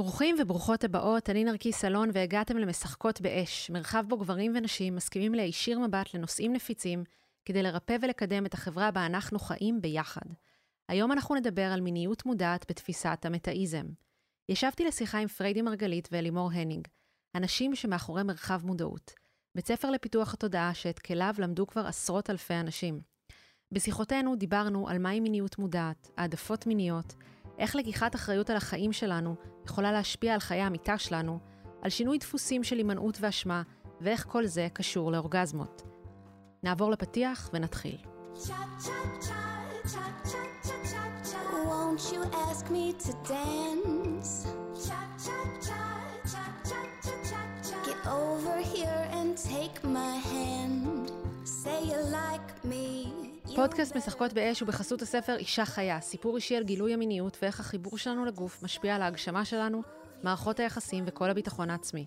ברוכים וברוכות הבאות, אני נרקיס אלון והגעתם למשחקות באש, מרחב בו גברים ונשים מסכימים להישיר מבט לנושאים נפיצים, כדי לרפא ולקדם את החברה בה אנחנו חיים ביחד. היום אנחנו נדבר על מיניות מודעת בתפיסת המטאיזם. ישבתי לשיחה עם פריידי מרגלית ואלימור הנינג, אנשים שמאחורי מרחב מודעות, בית ספר לפיתוח התודעה שאת כליו למדו כבר עשרות אלפי אנשים. בשיחותינו דיברנו על מהי מיניות מודעת, העדפות מיניות, איך לקיחת אחריות על החיים שלנו יכולה להשפיע על חיי המיטה שלנו, על שינוי דפוסים של הימנעות ואשמה, ואיך כל זה קשור לאורגזמות. נעבור לפתיח ונתחיל. You ask me to dance? Get over here and take my hand. Say you like me. פודקאסט משחקות באש הוא בחסות הספר אישה חיה, סיפור אישי על גילוי המיניות ואיך החיבור שלנו לגוף משפיע על ההגשמה שלנו, מערכות היחסים וכל הביטחון העצמי.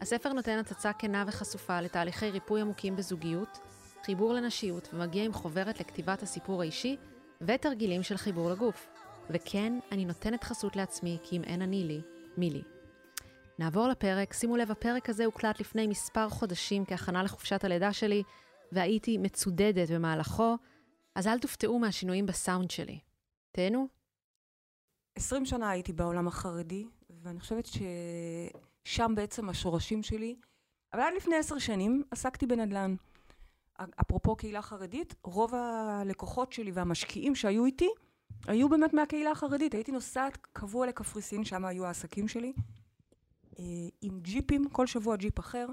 הספר נותן הצצה כנה וחשופה לתהליכי ריפוי עמוקים בזוגיות, חיבור לנשיות ומגיע עם חוברת לכתיבת הסיפור האישי ותרגילים של חיבור לגוף. וכן, אני נותנת חסות לעצמי, כי אם אין אני לי, מי לי. נעבור לפרק, שימו לב, הפרק הזה הוקלט לפני מספר חודשים כהכנה לחופשת הלידה שלי, והייתי מצודדת במהלכו, אז אל תופתעו מהשינויים בסאונד שלי. תהנו. 20 שנה הייתי בעולם החרדי, ואני חושבת ששם בעצם השורשים שלי. אבל עד לפני עשר שנים עסקתי בנדל"ן. אפרופו קהילה חרדית, רוב הלקוחות שלי והמשקיעים שהיו איתי, היו באמת מהקהילה החרדית. הייתי נוסעת קבוע לקפריסין, שם היו העסקים שלי, אה, עם ג'יפים, כל שבוע ג'יפ אחר.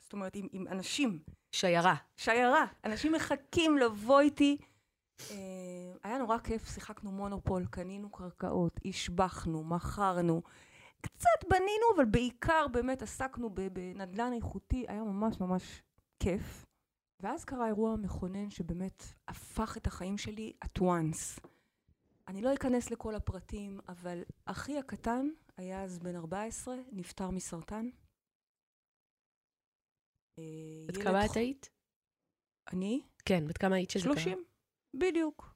זאת אומרת, עם, עם אנשים. שיירה. שיירה. אנשים מחכים לבוא איתי. אה, היה נורא כיף, שיחקנו מונופול, קנינו קרקעות, השבחנו, מכרנו. קצת בנינו, אבל בעיקר באמת עסקנו בנדל"ן איכותי, היה ממש ממש כיף. ואז קרה אירוע מכונן שבאמת הפך את החיים שלי at once. אני לא אכנס לכל הפרטים, אבל אחי הקטן היה אז בן 14, נפטר מסרטן. אה, בת כמה את היית? אני? כן, בת כמה היית שזה קרה? 30. בדיוק.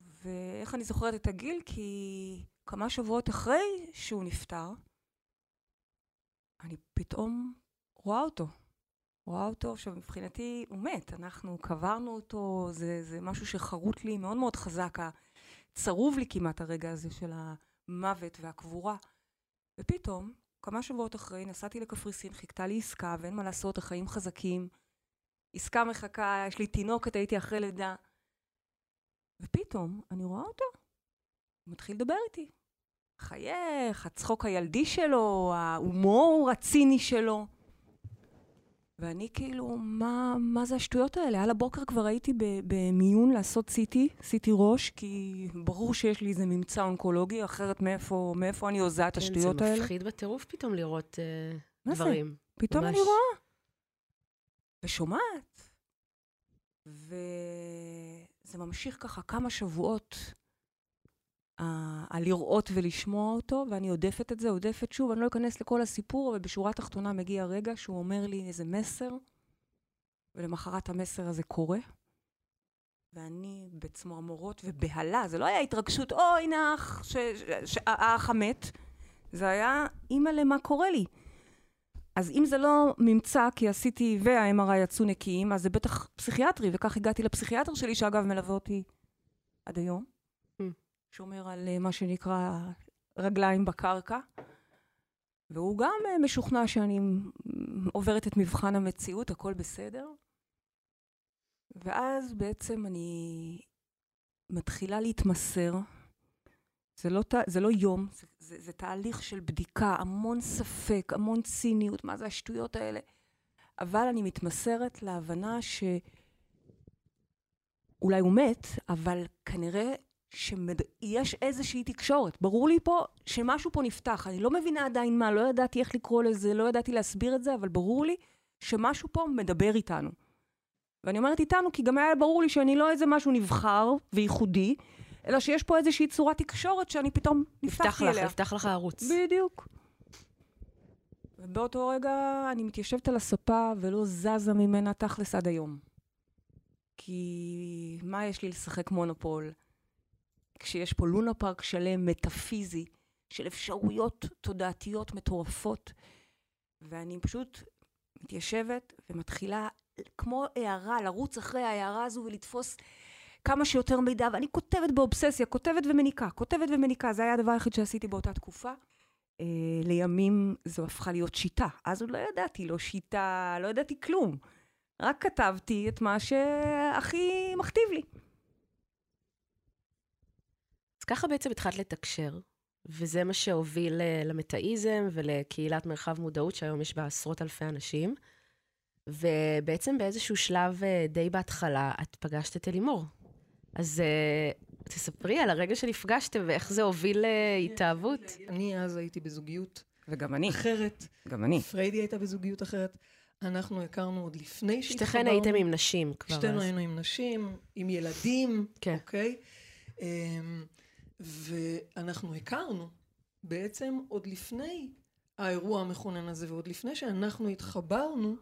ואיך אני זוכרת את הגיל? כי כמה שבועות אחרי שהוא נפטר, אני פתאום רואה אותו. רואה אותו, עכשיו מבחינתי הוא מת, אנחנו קברנו אותו, זה, זה משהו שחרוט לי מאוד מאוד חזק, צרוב לי כמעט הרגע הזה של המוות והקבורה. ופתאום, כמה שבועות אחרי, נסעתי לקפריסין, חיכתה לי עסקה, ואין מה לעשות, החיים חזקים. עסקה מחכה, יש לי תינוקת, הייתי אחרי לידה. ופתאום אני רואה אותו, הוא מתחיל לדבר איתי. חייך, הצחוק הילדי שלו, ההומור הציני שלו. ואני כאילו, מה, מה זה השטויות האלה? על הבוקר כבר הייתי במיון לעשות CT, CT ראש, כי ברור שיש לי איזה ממצא אונקולוגי, אחרת מאיפה, מאיפה אני הוזה את כן, השטויות האלה? זה מפחיד בטירוף פתאום לראות uh, דברים. מה זה? פתאום ממש... אני רואה. ושומעת. וזה ממשיך ככה כמה שבועות על לראות ולשמוע אותו, ואני עודפת את זה, עודפת שוב, אני לא אכנס לכל הסיפור, אבל בשורה התחתונה מגיע רגע שהוא אומר לי איזה מסר, ולמחרת המסר הזה קורה. ואני בצמרמורות ובהלה, זה לא היה התרגשות, או הנה האח המת, זה היה, אימא'לה, מה קורה לי? אז אם זה לא ממצא, כי עשיתי וה-MRI יצאו נקיים, אז זה בטח פסיכיאטרי, וכך הגעתי לפסיכיאטר שלי, שאגב מלווה אותי עד היום, mm. שומר על אה, מה שנקרא רגליים בקרקע, והוא גם אה, משוכנע שאני עוברת את מבחן המציאות, הכל בסדר. ואז בעצם אני מתחילה להתמסר זה לא, זה לא יום, זה, זה, זה תהליך של בדיקה, המון ספק, המון ציניות, מה זה השטויות האלה. אבל אני מתמסרת להבנה שאולי הוא מת, אבל כנראה שיש איזושהי תקשורת. ברור לי פה שמשהו פה נפתח. אני לא מבינה עדיין מה, לא ידעתי איך לקרוא לזה, לא ידעתי להסביר את זה, אבל ברור לי שמשהו פה מדבר איתנו. ואני אומרת איתנו, כי גם היה ברור לי שאני לא איזה משהו נבחר וייחודי, אלא שיש פה איזושהי צורת תקשורת שאני פתאום נפתחתי אליה. נפתח לך ערוץ. בדיוק. ובאותו רגע אני מתיישבת על הספה ולא זזה ממנה תכלס עד היום. כי מה יש לי לשחק מונופול? כשיש פה לונה פארק שלם, מטאפיזי, של אפשרויות תודעתיות מטורפות. ואני פשוט מתיישבת ומתחילה כמו הערה, לרוץ אחרי ההערה הזו ולתפוס כמה שיותר מידע, ואני כותבת באובססיה, כותבת ומניקה, כותבת ומניקה, זה היה הדבר היחיד שעשיתי באותה תקופה. אה, לימים זו הפכה להיות שיטה. אז עוד לא ידעתי, לא שיטה, לא ידעתי כלום. רק כתבתי את מה שהכי מכתיב לי. אז ככה בעצם התחלת לתקשר, וזה מה שהוביל אה, למטאיזם ולקהילת מרחב מודעות, שהיום יש בה עשרות אלפי אנשים. ובעצם באיזשהו שלב אה, די בהתחלה, את פגשת את אלימור. אז uh, תספרי על הרגע שנפגשתם ואיך זה הוביל להתאהבות. אני אז הייתי בזוגיות. וגם אני. אחרת. גם אני. פריידי הייתה בזוגיות אחרת. אנחנו הכרנו עוד לפני שהתחברנו. שתיכן הייתם עם נשים כבר אז. שתינו היינו עם נשים, עם ילדים, כן. אוקיי? אמ, ואנחנו הכרנו בעצם עוד לפני האירוע המכונן הזה, ועוד לפני שאנחנו התחברנו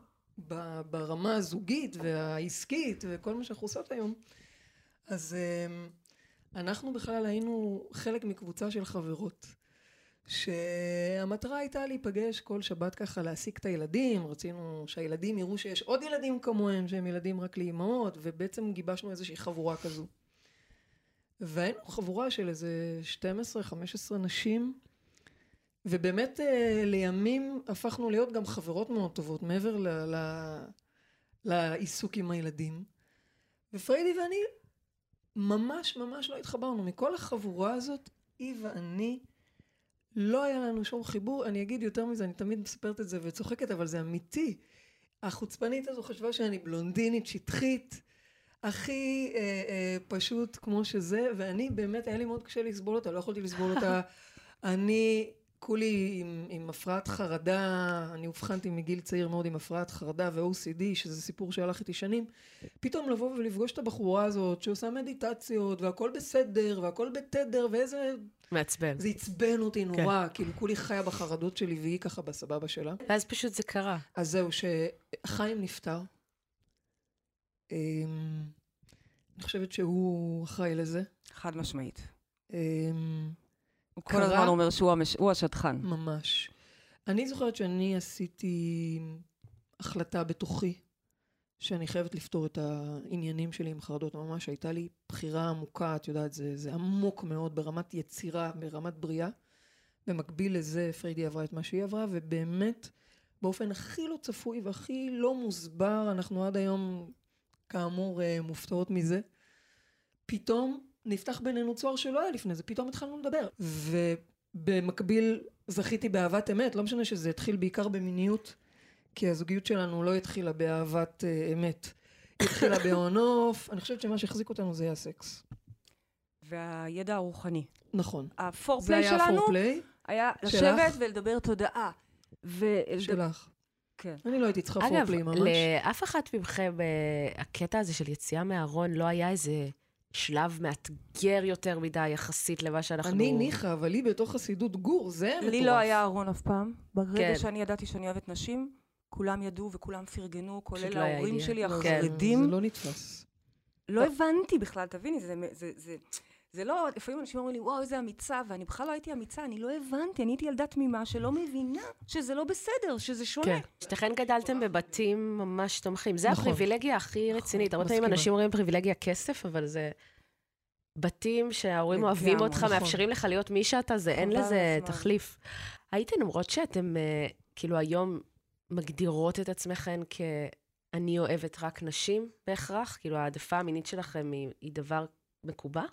ברמה הזוגית והעסקית וכל מה שאנחנו עושות היום, אז אמ, אנחנו בכלל היינו חלק מקבוצה של חברות. שהמטרה הייתה להיפגש כל שבת ככה להעסיק את הילדים, רצינו שהילדים יראו שיש עוד ילדים כמוהם שהם ילדים רק לאימהות, ובעצם גיבשנו איזושהי חבורה כזו. והיינו חבורה של איזה 12-15 נשים, ובאמת אה, לימים הפכנו להיות גם חברות מאוד טובות, מעבר ל- ל- לעיסוק עם הילדים. ופריידי ואני ממש ממש לא התחברנו. מכל החבורה הזאת, היא ואני, לא היה לנו שום חיבור. אני אגיד יותר מזה, אני תמיד מספרת את זה וצוחקת, אבל זה אמיתי. החוצפנית הזו חשבה שאני בלונדינית, שטחית, הכי אה, אה, פשוט כמו שזה, ואני באמת, היה לי מאוד קשה לסבול אותה, לא יכולתי לסבול אותה. אני כולי עם, עם הפרעת חרדה, אני אובחנתי מגיל צעיר מאוד עם הפרעת חרדה ו-OCD, שזה סיפור שהלך איתי שנים. פתאום לבוא ולפגוש את הבחורה הזאת שעושה מדיטציות, והכל בסדר, והכל בתדר, ואיזה... מעצבן. זה עצבן אותי כן. נורא, כן. כאילו כולי חיה בחרדות שלי והיא ככה בסבבה שלה. ואז פשוט זה קרה. אז זהו, שחיים נפטר. אמ, אני חושבת שהוא אחראי לזה. חד משמעית. הוא כל הזמן אומר שהוא המש... השטחן. ממש. אני זוכרת שאני עשיתי החלטה בתוכי שאני חייבת לפתור את העניינים שלי עם חרדות. ממש הייתה לי בחירה עמוקה, את יודעת, זה, זה עמוק מאוד ברמת יצירה, ברמת בריאה. במקביל לזה פריידי עברה את מה שהיא עברה, ובאמת, באופן הכי לא צפוי והכי לא מוסבר, אנחנו עד היום, כאמור, אה, מופתעות מזה. פתאום נפתח בינינו צוהר שלא היה לפני זה, פתאום התחלנו לדבר. ובמקביל זכיתי באהבת אמת, לא משנה שזה התחיל בעיקר במיניות, כי הזוגיות שלנו לא התחילה באהבת אה, אמת. היא התחילה ב on-off, אני חושבת שמה שהחזיק אותנו זה היה סקס. והידע הרוחני. נכון. ה foreplay שלנו ה foreplay. היה לשבת ולדבר תודעה. ו... שלך. כן. אני לא הייתי צריכה פורפליי ממש. אגב, לאף אחת מכם, אה, הקטע הזה של יציאה מהארון לא היה איזה... שלב מאתגר יותר מדי יחסית למה שאנחנו... אני ניחא, אבל לי בתוך חסידות גור, זה מטורף. לי לא היה ארון אף פעם. ברגע כן. שאני ידעתי שאני אוהבת נשים, כולם ידעו וכולם פרגנו, כולל לא ההורים שלי, לא, החרדים. זה לא נתפס. לא הבנתי בכלל, תביני, זה, זה, זה, זה לא, לפעמים אנשים אומרים לי, וואו, איזה אמיצה, ואני בכלל לא הייתי אמיצה, אני לא הבנתי, אני הייתי ילדה תמימה שלא מבינה שזה לא בסדר, שזה שונה. כן. שתכן גדלתם בבתים ממש תומכים. זה נכון. הפריבילגיה הכי נכון, רצינית. הרבה פעמים אנשים אומרים פריבילגיה כסף, אבל זה בתים שההורים אוהבים אותך, נכון. מאפשרים לך להיות מי שאתה, זה אין לזה תחליף. הייתן אומרות שאתם, אה, כאילו, היום מגדירות את עצמכן כ... אני אוהבת רק נשים בהכרח? כאילו, העדפה המינית שלכם היא, היא דבר מקובע?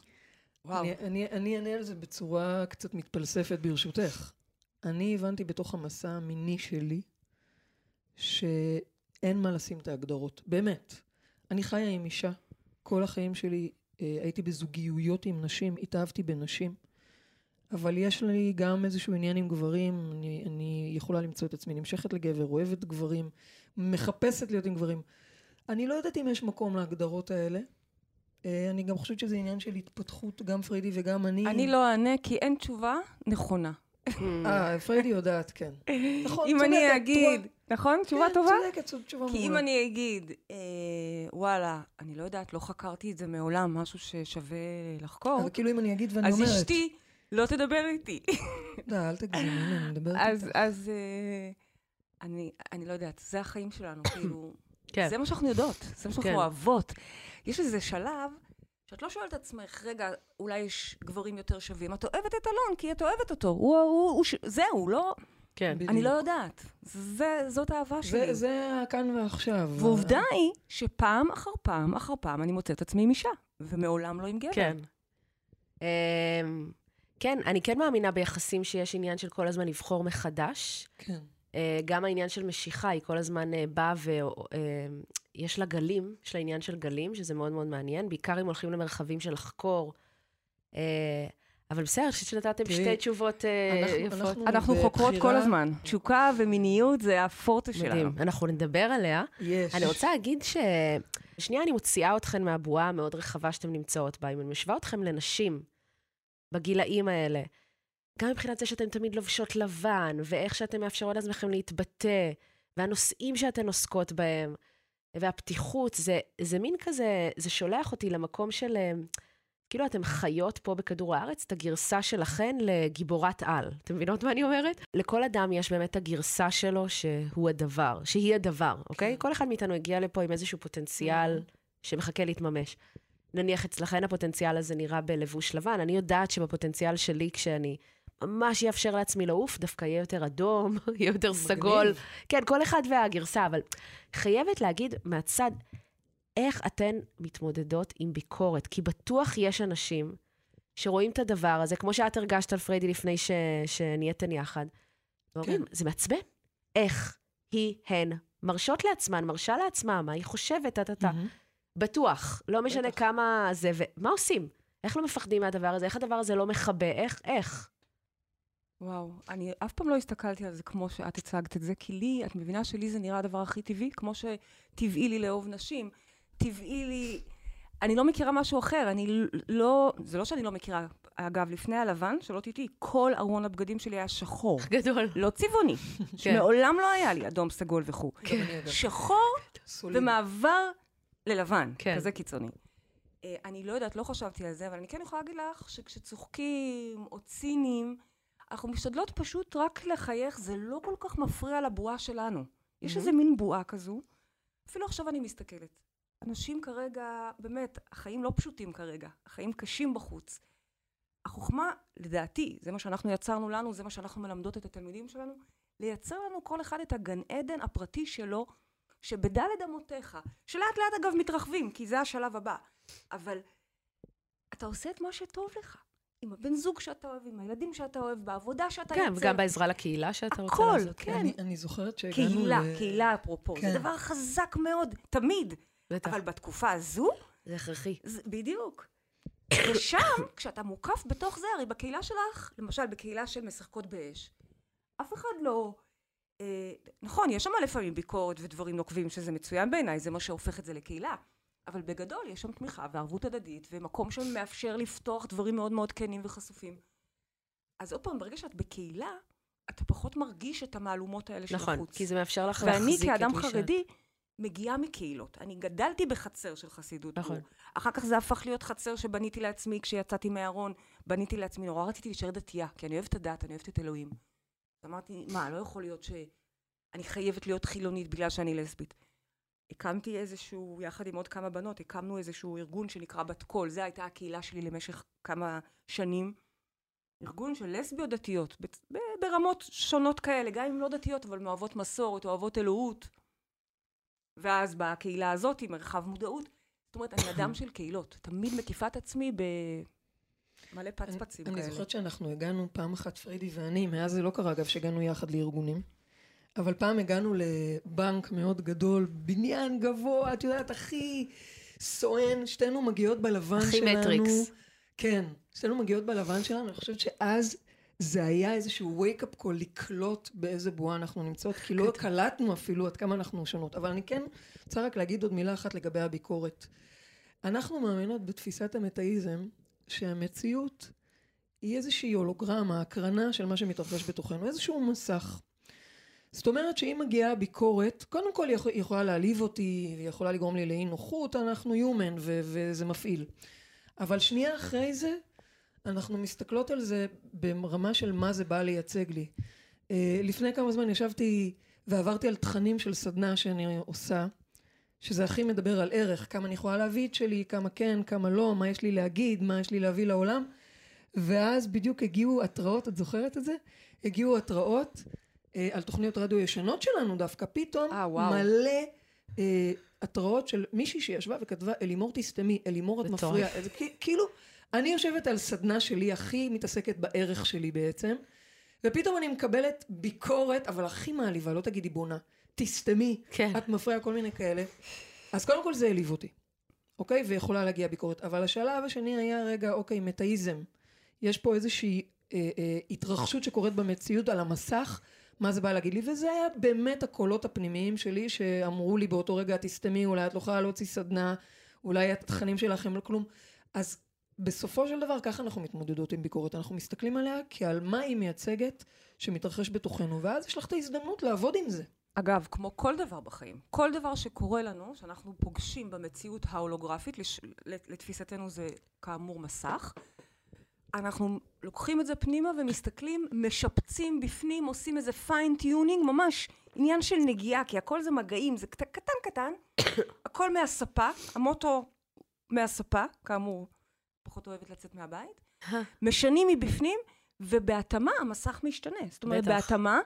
וואו. אני אענה על זה בצורה קצת מתפלספת ברשותך. אני הבנתי בתוך המסע המיני שלי, שאין מה לשים את ההגדרות. באמת. אני חיה עם אישה. כל החיים שלי אה, הייתי בזוגיויות עם נשים, התאהבתי בנשים. אבל יש לי גם איזשהו עניין עם גברים, אני, אני יכולה למצוא את עצמי נמשכת לגבר, אוהבת גברים, מחפשת להיות עם גברים. אני לא יודעת אם יש מקום להגדרות האלה. אה, אני גם חושבת שזה עניין של התפתחות, גם פריידי וגם אני. אני לא אענה, כי אין תשובה נכונה. אה, פריידי יודעת, כן. נכון, אם אני אגיד, נכון? תשובה טובה? כן, צודקת, תשובה מעולה. כי אם אני אגיד, אה, וואלה, אני לא יודעת, לא חקרתי את זה מעולם, משהו ששווה לחקור. אבל כאילו אם אני אגיד ואני אומרת. אז אשתי לא תדבר איתי. לא, אל תגזימי, אני מדברת אז, איתך. אז אה, אני, אני לא יודעת, זה החיים שלנו, כאילו, כן. זה מה שאנחנו יודעות, זה מה שאנחנו כן. אוהבות. יש איזה שלב שאת לא שואלת את עצמך, רגע, אולי יש גברים יותר שווים. את אוהבת את אלון, כי את אוהבת אותו. הוא, הוא, הוא, זהו, לא, כן. בדיוק. אני לא יודעת. זה, זאת האהבה שלי. זה, זה הכאן ועכשיו. ועובדה היא שפעם אחר פעם אחר פעם אני מוצאת עצמי עם אישה, ומעולם לא עם גבר. כן. אמ, כן, אני כן מאמינה ביחסים שיש עניין של כל הזמן לבחור מחדש. כן. אה, גם העניין של משיכה, היא כל הזמן אה, באה ויש לה גלים, יש לה עניין של גלים, שזה מאוד מאוד מעניין, בעיקר אם הולכים למרחבים של לחקור. אה, אבל בסדר, אני חושבת שנתתם שתי תשובות אה, אנחנו- יפות. אנחנו- חוקרות כל הזמן. תשוקה ומיניות זה הפורטה שלנו. מדהים. אנחנו נדבר עליה. יש. אני רוצה להגיד ש... שנייה, אני מוציאה אתכן מהבועה המאוד רחבה שאתן נמצאות בה. אם אני משווה אתכן לנשים בגילאים האלה, גם מבחינת זה שאתן תמיד לובשות לבן, ואיך שאתן מאפשרות לעצמכם להתבטא, והנושאים שאתן עוסקות בהם, והפתיחות, זה, זה מין כזה, זה שולח אותי למקום של... אה, כאילו אתן חיות פה בכדור הארץ את הגרסה שלכן לגיבורת על. אתם מבינות מה אני אומרת? לכל אדם יש באמת את הגרסה שלו שהוא הדבר, שהיא הדבר, אוקיי? כל אחד מאיתנו הגיע לפה עם איזשהו פוטנציאל שמחכה להתממש. נניח אצלכן הפוטנציאל הזה נראה בלבוש לבן, אני יודעת שבפוטנציאל שלי, כשאני ממש אאפשר לעצמי לעוף, דווקא יהיה יותר אדום, יהיה יותר סגול. כן, כל אחד והגרסה, אבל חייבת להגיד מהצד, איך אתן מתמודדות עם ביקורת? כי בטוח יש אנשים שרואים את הדבר הזה, כמו שאת הרגשת על פריידי לפני ש... שנהייתן יחד, ואומרים, כן. זה מעצבן. איך היא, הן, מרשות לעצמן, מרשה לעצמה, מה היא חושבת, טה-טה-טה. בטוח, לא משנה בטח. כמה זה, ומה עושים? איך לא מפחדים מהדבר הזה? איך הדבר הזה לא מכבה? איך? איך? וואו, אני אף פעם לא הסתכלתי על זה כמו שאת הצגת את זה, כי לי, את מבינה שלי זה נראה הדבר הכי טבעי, כמו שטבעי לי לאהוב נשים, טבעי לי... אני לא מכירה משהו אחר, אני לא... זה לא שאני לא מכירה. אגב, לפני הלבן, שלא תטעי, כל ארון הבגדים שלי היה שחור. גדול. לא צבעוני, שמעולם לא היה לי אדום, סגול וכו'. אגב. שחור. ומעבר ללבן, כן. כזה קיצוני. אה, אני לא יודעת, לא חשבתי על זה, אבל אני כן יכולה להגיד לך שכשצוחקים או ציניים, אנחנו משתדלות פשוט רק לחייך, זה לא כל כך מפריע לבועה שלנו. יש מהמם. איזה מין בועה כזו. אפילו עכשיו אני מסתכלת. אנשים כרגע, באמת, החיים לא פשוטים כרגע, החיים קשים בחוץ. החוכמה, לדעתי, זה מה שאנחנו יצרנו לנו, זה מה שאנחנו מלמדות את התלמידים שלנו, לייצר לנו כל אחד את הגן עדן הפרטי שלו, שבדלת אמותיך, שלאט לאט אגב מתרחבים, כי זה השלב הבא, אבל אתה עושה את מה שטוב לך. עם הבן זוג שאתה אוהב, עם הילדים שאתה אוהב, בעבודה שאתה כן, יוצר. וגם בעזרה לקהילה שאתה רוצה הכל, לעשות. כן. אני, אני זוכרת שהגענו קהילה, ל... קהילה אפרופו, כן. זה דבר חזק מאוד, תמיד. בטח, אבל בתקופה הזו, זה הכרחי. זה, בדיוק. ושם, כשאתה מוקף בתוך זה, הרי בקהילה שלך, למשל בקהילה של משחקות באש, אף אחד לא... אה, נכון, יש שם לפעמים ביקורת ודברים נוקבים, שזה מצוין בעיניי, זה מה שהופך את זה לקהילה. אבל בגדול יש שם תמיכה וערבות הדדית, ומקום שמאפשר לפתוח דברים מאוד מאוד כנים וחשופים. אז עוד פעם, ברגע שאת בקהילה, אתה פחות מרגיש את המהלומות האלה של נכון, החוץ. כי זה מאפשר לך ואני להחזיק את כאדם מי שאת. חרדי, מגיעה מקהילות. אני גדלתי בחצר של חסידות נכון. גור. אחר כך זה הפך להיות חצר שבניתי לעצמי כשיצאתי מהארון. בניתי לעצמי, נורא רציתי להישאר דתייה, כי אני אוהבת את הדת, אני אוהבת את אלוהים. אמרתי, מה, לא יכול להיות שאני חייבת להיות חילונית בגלל שאני לסבית. הקמתי איזשהו, יחד עם עוד כמה בנות, הקמנו איזשהו ארגון שנקרא בת קול. זו הייתה הקהילה שלי למשך כמה שנים. ארגון של לסביות דתיות, ברמות שונות כאלה, גם אם לא דתיות, אבל מאוהבות מסורת, אוהבות אלוהות. ואז באה הקהילה הזאת עם מרחב מודעות. זאת אומרת, אני אדם של קהילות, תמיד מקיפה את עצמי במלא פצפצים אני כאלה. זוכרת שאנחנו הגענו פעם אחת, פריידי ואני, מאז זה לא קרה אגב, שהגענו יחד לארגונים. אבל פעם הגענו לבנק מאוד גדול, בניין גבוה, את יודעת, הכי סואן, שתינו מגיעות בלבן הכי שלנו. מטריקס. כן, שתינו מגיעות בלבן שלנו, אני חושבת שאז זה היה איזשהו wake-up call לקלוט באיזה בועה אנחנו נמצאות, כי לא קלטנו אפילו עד כמה אנחנו שונות. אבל אני כן רוצה רק להגיד עוד מילה אחת לגבי הביקורת. אנחנו מאמינות בתפיסת המטאיזם, שהמציאות היא איזושהי הולוגרמה, הקרנה של מה שמתרחש בתוכנו, איזשהו מסך. זאת אומרת שאם מגיעה ביקורת, קודם כל היא יכול- היא יכולה להעליב אותי, היא יכולה לגרום לי לאי נוחות, אנחנו human ו- וזה מפעיל. אבל שנייה אחרי זה, אנחנו מסתכלות על זה ברמה של מה זה בא לייצג לי. אה, לפני כמה זמן ישבתי ועברתי על תכנים של סדנה שאני עושה, שזה הכי מדבר על ערך, כמה אני יכולה להביא את שלי, כמה כן, כמה לא, מה יש לי להגיד, מה יש לי להביא לעולם. ואז בדיוק הגיעו התראות, את זוכרת את זה? הגיעו התראות על תוכניות רדיו ישנות שלנו דווקא, פתאום אה. מלא אה, התראות של מישהי שישבה וכתבה, אלימור תסתמי, אלימור את. מפריעה. כאילו, אני יושבת על סדנה שלי, הכי מתעסקת בערך שלי בעצם, ופתאום אני מקבלת ביקורת, אבל הכי מעליבה, לא תגידי בונה, תסתמי, כן. את מפריעה, כל מיני כאלה. אז קודם כל זה העליב אותי, אוקיי? ויכולה להגיע ביקורת. אבל השלב השני היה, רגע, אוקיי, מטאיזם. יש פה איזושהי אה, אה, התרחשות שקורית במציאות על המסך, מה זה בא להגיד לי, וזה היה באמת הקולות הפנימיים שלי, שאמרו לי באותו רגע, תסתמי, אולי את לא יכולה להוציא סדנה, אולי התכנים שלך הם לא כלום. אז בסופו של דבר ככה אנחנו מתמודדות עם ביקורת, אנחנו מסתכלים עליה כעל מה היא מייצגת שמתרחש בתוכנו, ואז יש לך את ההזדמנות לעבוד עם זה. אגב, כמו כל דבר בחיים, כל דבר שקורה לנו, שאנחנו פוגשים במציאות ההולוגרפית, לש... לתפיסתנו זה כאמור מסך, אנחנו לוקחים את זה פנימה ומסתכלים, משפצים בפנים, עושים איזה fine-tuning, ממש עניין של נגיעה, כי הכל זה מגעים, זה קט- קטן קטן, הכל מהספה, המוטו מהספה, כאמור, פחות אוהבת לצאת מהבית, משנים מבפנים, ובהתאמה המסך משתנה. זאת אומרת, בטח. בהתאמה,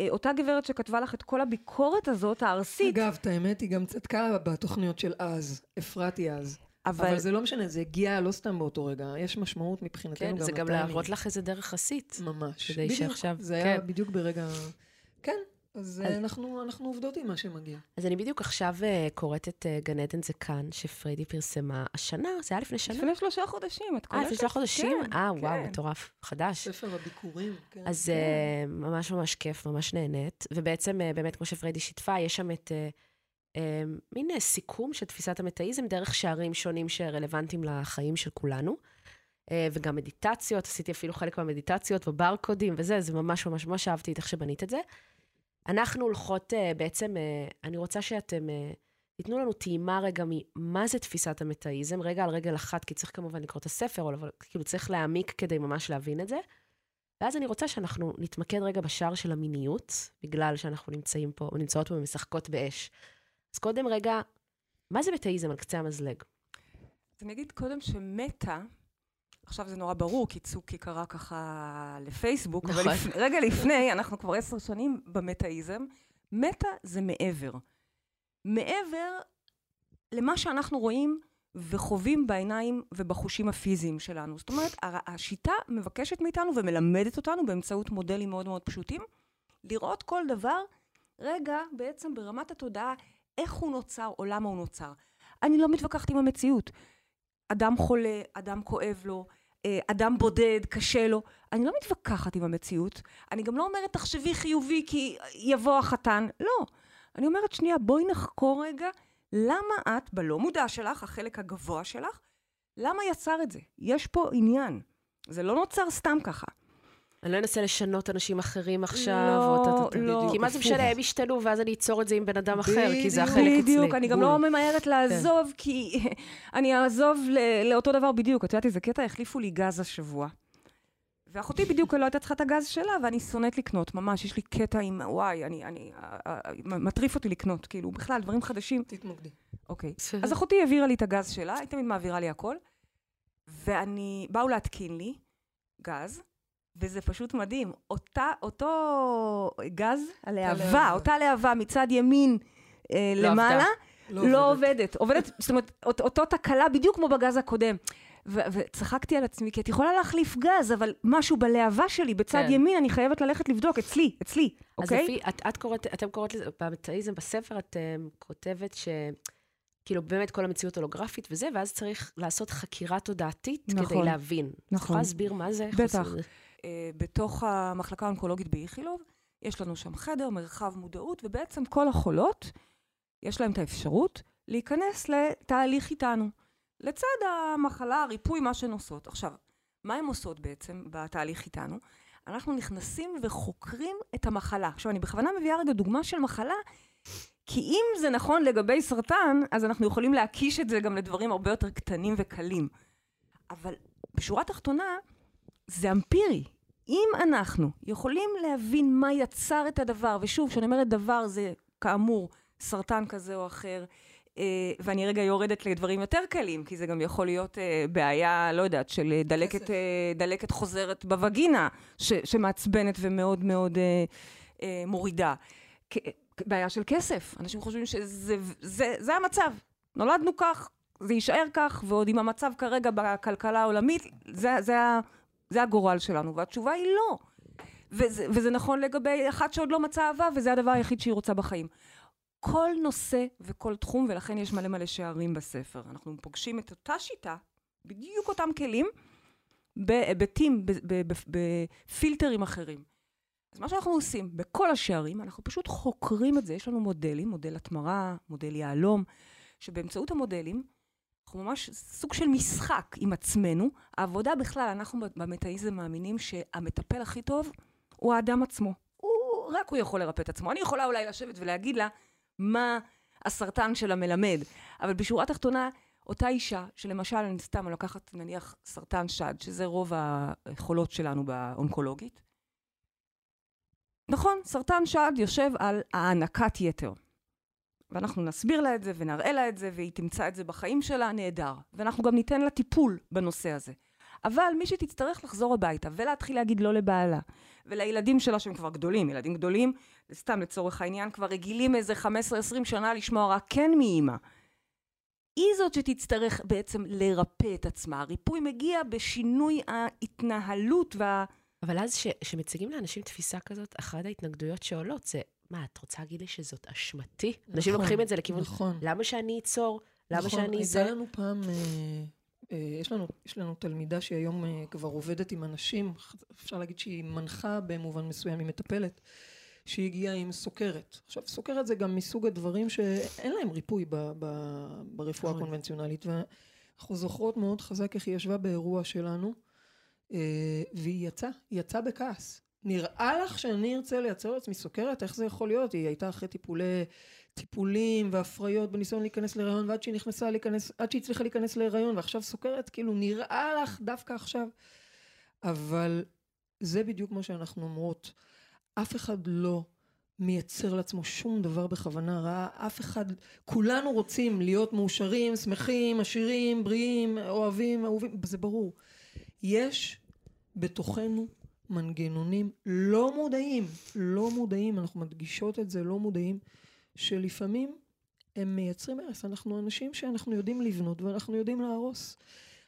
אה, אותה גברת שכתבה לך את כל הביקורת הזאת, הארסית, אגב, את האמת, היא גם צדקה בתוכניות של אז, אפרתי אז. אבל... אבל זה לא משנה, זה הגיע לא סתם באותו רגע, יש משמעות מבחינתנו כן, גם זה גם. להראות לך איזה דרך עשית. ממש. כדי בדיוק. שעכשיו- זה היה כן. בדיוק ברגע... כן, אז, אז- אז... אנחנו, אנחנו עובדות עם מה שמגיע. אז אני בדיוק עכשיו אה, קוראת את אה, גן עדן זה כאן, שפריידי פרסמה השנה, זה היה לפני שנה? לפני שלושה חודשים, את אה, קולטת? לפני שלושה חודשים? כן, אה, וואו, כן. מטורף, חדש. ספר הביקורים, כן. אז אה, ממש ממש כיף, ממש נהנית. ובעצם, אה, באמת, כמו שפריידי שיתפה, יש שם את אה, אה, מין אה, סיכום של תפיסת המטאיזם דרך שערים שונים שרלוונטיים לחיים של כולנו. אה, וגם מדיטציות, עשיתי אפילו חלק מהמדיטציות וברקודים וזה, זה ממש ממש ממש אהבתי את איך שבנית את זה. אנחנו הולכות אה, בעצם, אני רוצה שאתם תיתנו לנו טעימה רגע ממה זה תפיסת המטאיזם, רגע על רגל אחת, כי צריך כמובן לקרוא את הספר, אבל כאילו צריך להעמיק כדי ממש להבין את זה. ואז אני רוצה שאנחנו נתמקד רגע בשער של המיניות, בגלל שאנחנו נמצאים פה, נמצאות פה ומשחקות באש. אז קודם רגע, מה זה מטאיזם על קצה המזלג? אז אני אגיד קודם שמטה, עכשיו זה נורא ברור, כי צוקי קרא ככה לפייסבוק, אבל נכון. לפ... רגע לפני, אנחנו כבר עשר שנים במטאיזם, מטה זה מעבר. מעבר למה שאנחנו רואים וחווים בעיניים ובחושים הפיזיים שלנו. זאת אומרת, השיטה מבקשת מאיתנו ומלמדת אותנו באמצעות מודלים מאוד מאוד פשוטים, לראות כל דבר, רגע, בעצם ברמת התודעה, איך הוא נוצר או למה הוא נוצר. אני לא מתווכחת עם המציאות. אדם חולה, אדם כואב לו, אה, אדם בודד, קשה לו. אני לא מתווכחת עם המציאות. אני גם לא אומרת, תחשבי חיובי כי יבוא החתן. לא. אני אומרת, שנייה, בואי נחקור רגע למה את, בלא מודע שלך, החלק הגבוה שלך, למה יצר את זה? יש פה עניין. זה לא נוצר סתם ככה. אני לא אנסה לשנות אנשים אחרים עכשיו, לא, או טה, טה, טה. לא. כי מה זה. משנה, הם ישתנו, ואז אני אצור את זה עם בן אדם אחר, כי זה. החלק אצלי. בדיוק, אני גם בול. לא ממהרת לעזוב, כי אני אעזוב ל- לאותו דבר בדיוק. את יודעת איזה קטע? החליפו לי גז השבוע. ואחותי בדיוק לא הייתה צריכה את הגז שלה, ואני שונאת לקנות, ממש, יש לי קטע עם, וואי, אני, אני, מטריף אותי לקנות, כאילו, בכלל, דברים חדשים. תתמקדי. אוקיי. אז אחותי העבירה לי את הגז שלה, היא תמיד מעבירה לי הכל, ואני, באו להתקין לי גז, וזה פשוט מדהים. אותה, אותו גז, הלהבה, להבה. אותה להבה מצד ימין אה, לא למעלה, עבדה. לא עובדת. עובדת, זאת אומרת, אות- אותו תקלה בדיוק כמו בגז הקודם. וצחקתי על עצמי, כי את יכולה להחליף גז, אבל משהו בלהבה שלי בצד כן. ימין, אני חייבת ללכת לבדוק, אצלי, אצלי, אז אוקיי? לפי, את, את קוראת, אתם קוראות לזה, במטאיזם בספר את um, כותבת ש... כאילו באמת כל המציאות הולוגרפית וזה, ואז צריך לעשות חקירה תודעתית נכון, כדי להבין. אז את נכון. יכולה להסביר מה זה? בטח. בתוך המחלקה האונקולוגית באיכילוב, יש לנו שם חדר, מרחב מודעות, ובעצם כל החולות, יש להם את האפשרות להיכנס לתהליך איתנו. לצד המחלה, הריפוי, מה שהן עושות. עכשיו, מה הן עושות בעצם בתהליך איתנו? אנחנו נכנסים וחוקרים את המחלה. עכשיו, אני בכוונה מביאה רגע דוגמה של מחלה, כי אם זה נכון לגבי סרטן, אז אנחנו יכולים להקיש את זה גם לדברים הרבה יותר קטנים וקלים. אבל בשורה התחתונה, זה אמפירי. אם אנחנו יכולים להבין מה יצר את הדבר, ושוב, כשאני אומרת דבר, זה כאמור סרטן כזה או אחר, אה, ואני רגע יורדת לדברים יותר קלים, כי זה גם יכול להיות אה, בעיה, לא יודעת, של דלקת, אה, דלקת חוזרת בווגינה, ש, שמעצבנת ומאוד מאוד מורידה. בעיה של כסף. אנשים חושבים שזה זה, זה המצב. נולדנו כך, זה יישאר כך, ועוד עם המצב כרגע בכלכלה העולמית, זה, זה, זה הגורל שלנו. והתשובה היא לא. וזה, וזה נכון לגבי אחת שעוד לא מצאה אהבה, וזה הדבר היחיד שהיא רוצה בחיים. כל נושא וכל תחום, ולכן יש מלא מלא שערים בספר. אנחנו פוגשים את אותה שיטה, בדיוק אותם כלים, בהיבטים, בפילטרים אחרים. אז מה שאנחנו עושים בכל השערים, אנחנו פשוט חוקרים את זה. יש לנו מודלים, מודל התמרה, מודל יהלום, שבאמצעות המודלים, אנחנו ממש סוג של משחק עם עצמנו. העבודה בכלל, אנחנו במטאיזם מאמינים שהמטפל הכי טוב הוא האדם עצמו. הוא, רק הוא יכול לרפא את עצמו. אני יכולה אולי לשבת ולהגיד לה מה הסרטן שלה מלמד, אבל בשורה התחתונה, אותה אישה, שלמשל, אני סתם לוקחת נניח סרטן שד, שזה רוב היכולות שלנו באונקולוגית, נכון, סרטן שד יושב על הענקת יתר. ואנחנו נסביר לה את זה ונראה לה את זה, והיא תמצא את זה בחיים שלה, נהדר. ואנחנו גם ניתן לה טיפול בנושא הזה. אבל מי שתצטרך לחזור הביתה ולהתחיל להגיד לא לבעלה, ולילדים שלה שהם כבר גדולים, ילדים גדולים, סתם לצורך העניין, כבר רגילים איזה 15-20 שנה לשמוע רק כן מאימא. היא זאת שתצטרך בעצם לרפא את עצמה. הריפוי מגיע בשינוי ההתנהלות וה... אבל אז כשמציגים לאנשים תפיסה כזאת, אחת ההתנגדויות שעולות זה, מה, את רוצה להגיד לי שזאת אשמתי? נכון, אנשים לוקחים את זה לכיוון, נכון. למה שאני אצור? למה נכון, שאני זה? נכון, הייתה לנו פעם, אה, אה, יש, לנו, יש לנו תלמידה שהיום אה, כבר עובדת עם אנשים, אפשר להגיד שהיא מנחה במובן מסוים, היא מטפלת, שהיא הגיעה עם סוכרת. עכשיו, סוכרת זה גם מסוג הדברים שאין להם ריפוי ב, ב, ברפואה נכון. הקונבנציונלית, ואנחנו זוכרות מאוד חזק איך היא ישבה באירוע שלנו, אה, והיא יצאה, היא יצאה בכעס. נראה לך שאני ארצה לייצר לעצמי סוכרת? איך זה יכול להיות? היא הייתה אחרי טיפולי, טיפולים והפריות בניסיון להיכנס להיריון, ועד שהיא נכנסה להיכנס, עד שהיא הצליחה להיכנס להיריון, ועכשיו סוכרת, כאילו נראה לך דווקא עכשיו. אבל זה בדיוק מה שאנחנו אומרות. אף אחד לא מייצר לעצמו שום דבר בכוונה רעה, אף אחד, כולנו רוצים להיות מאושרים, שמחים, עשירים, בריאים, אוהבים, אהובים, זה ברור. יש בתוכנו מנגנונים לא מודעים, לא מודעים, אנחנו מדגישות את זה, לא מודעים, שלפעמים הם מייצרים הרס. אנחנו אנשים שאנחנו יודעים לבנות ואנחנו יודעים להרוס.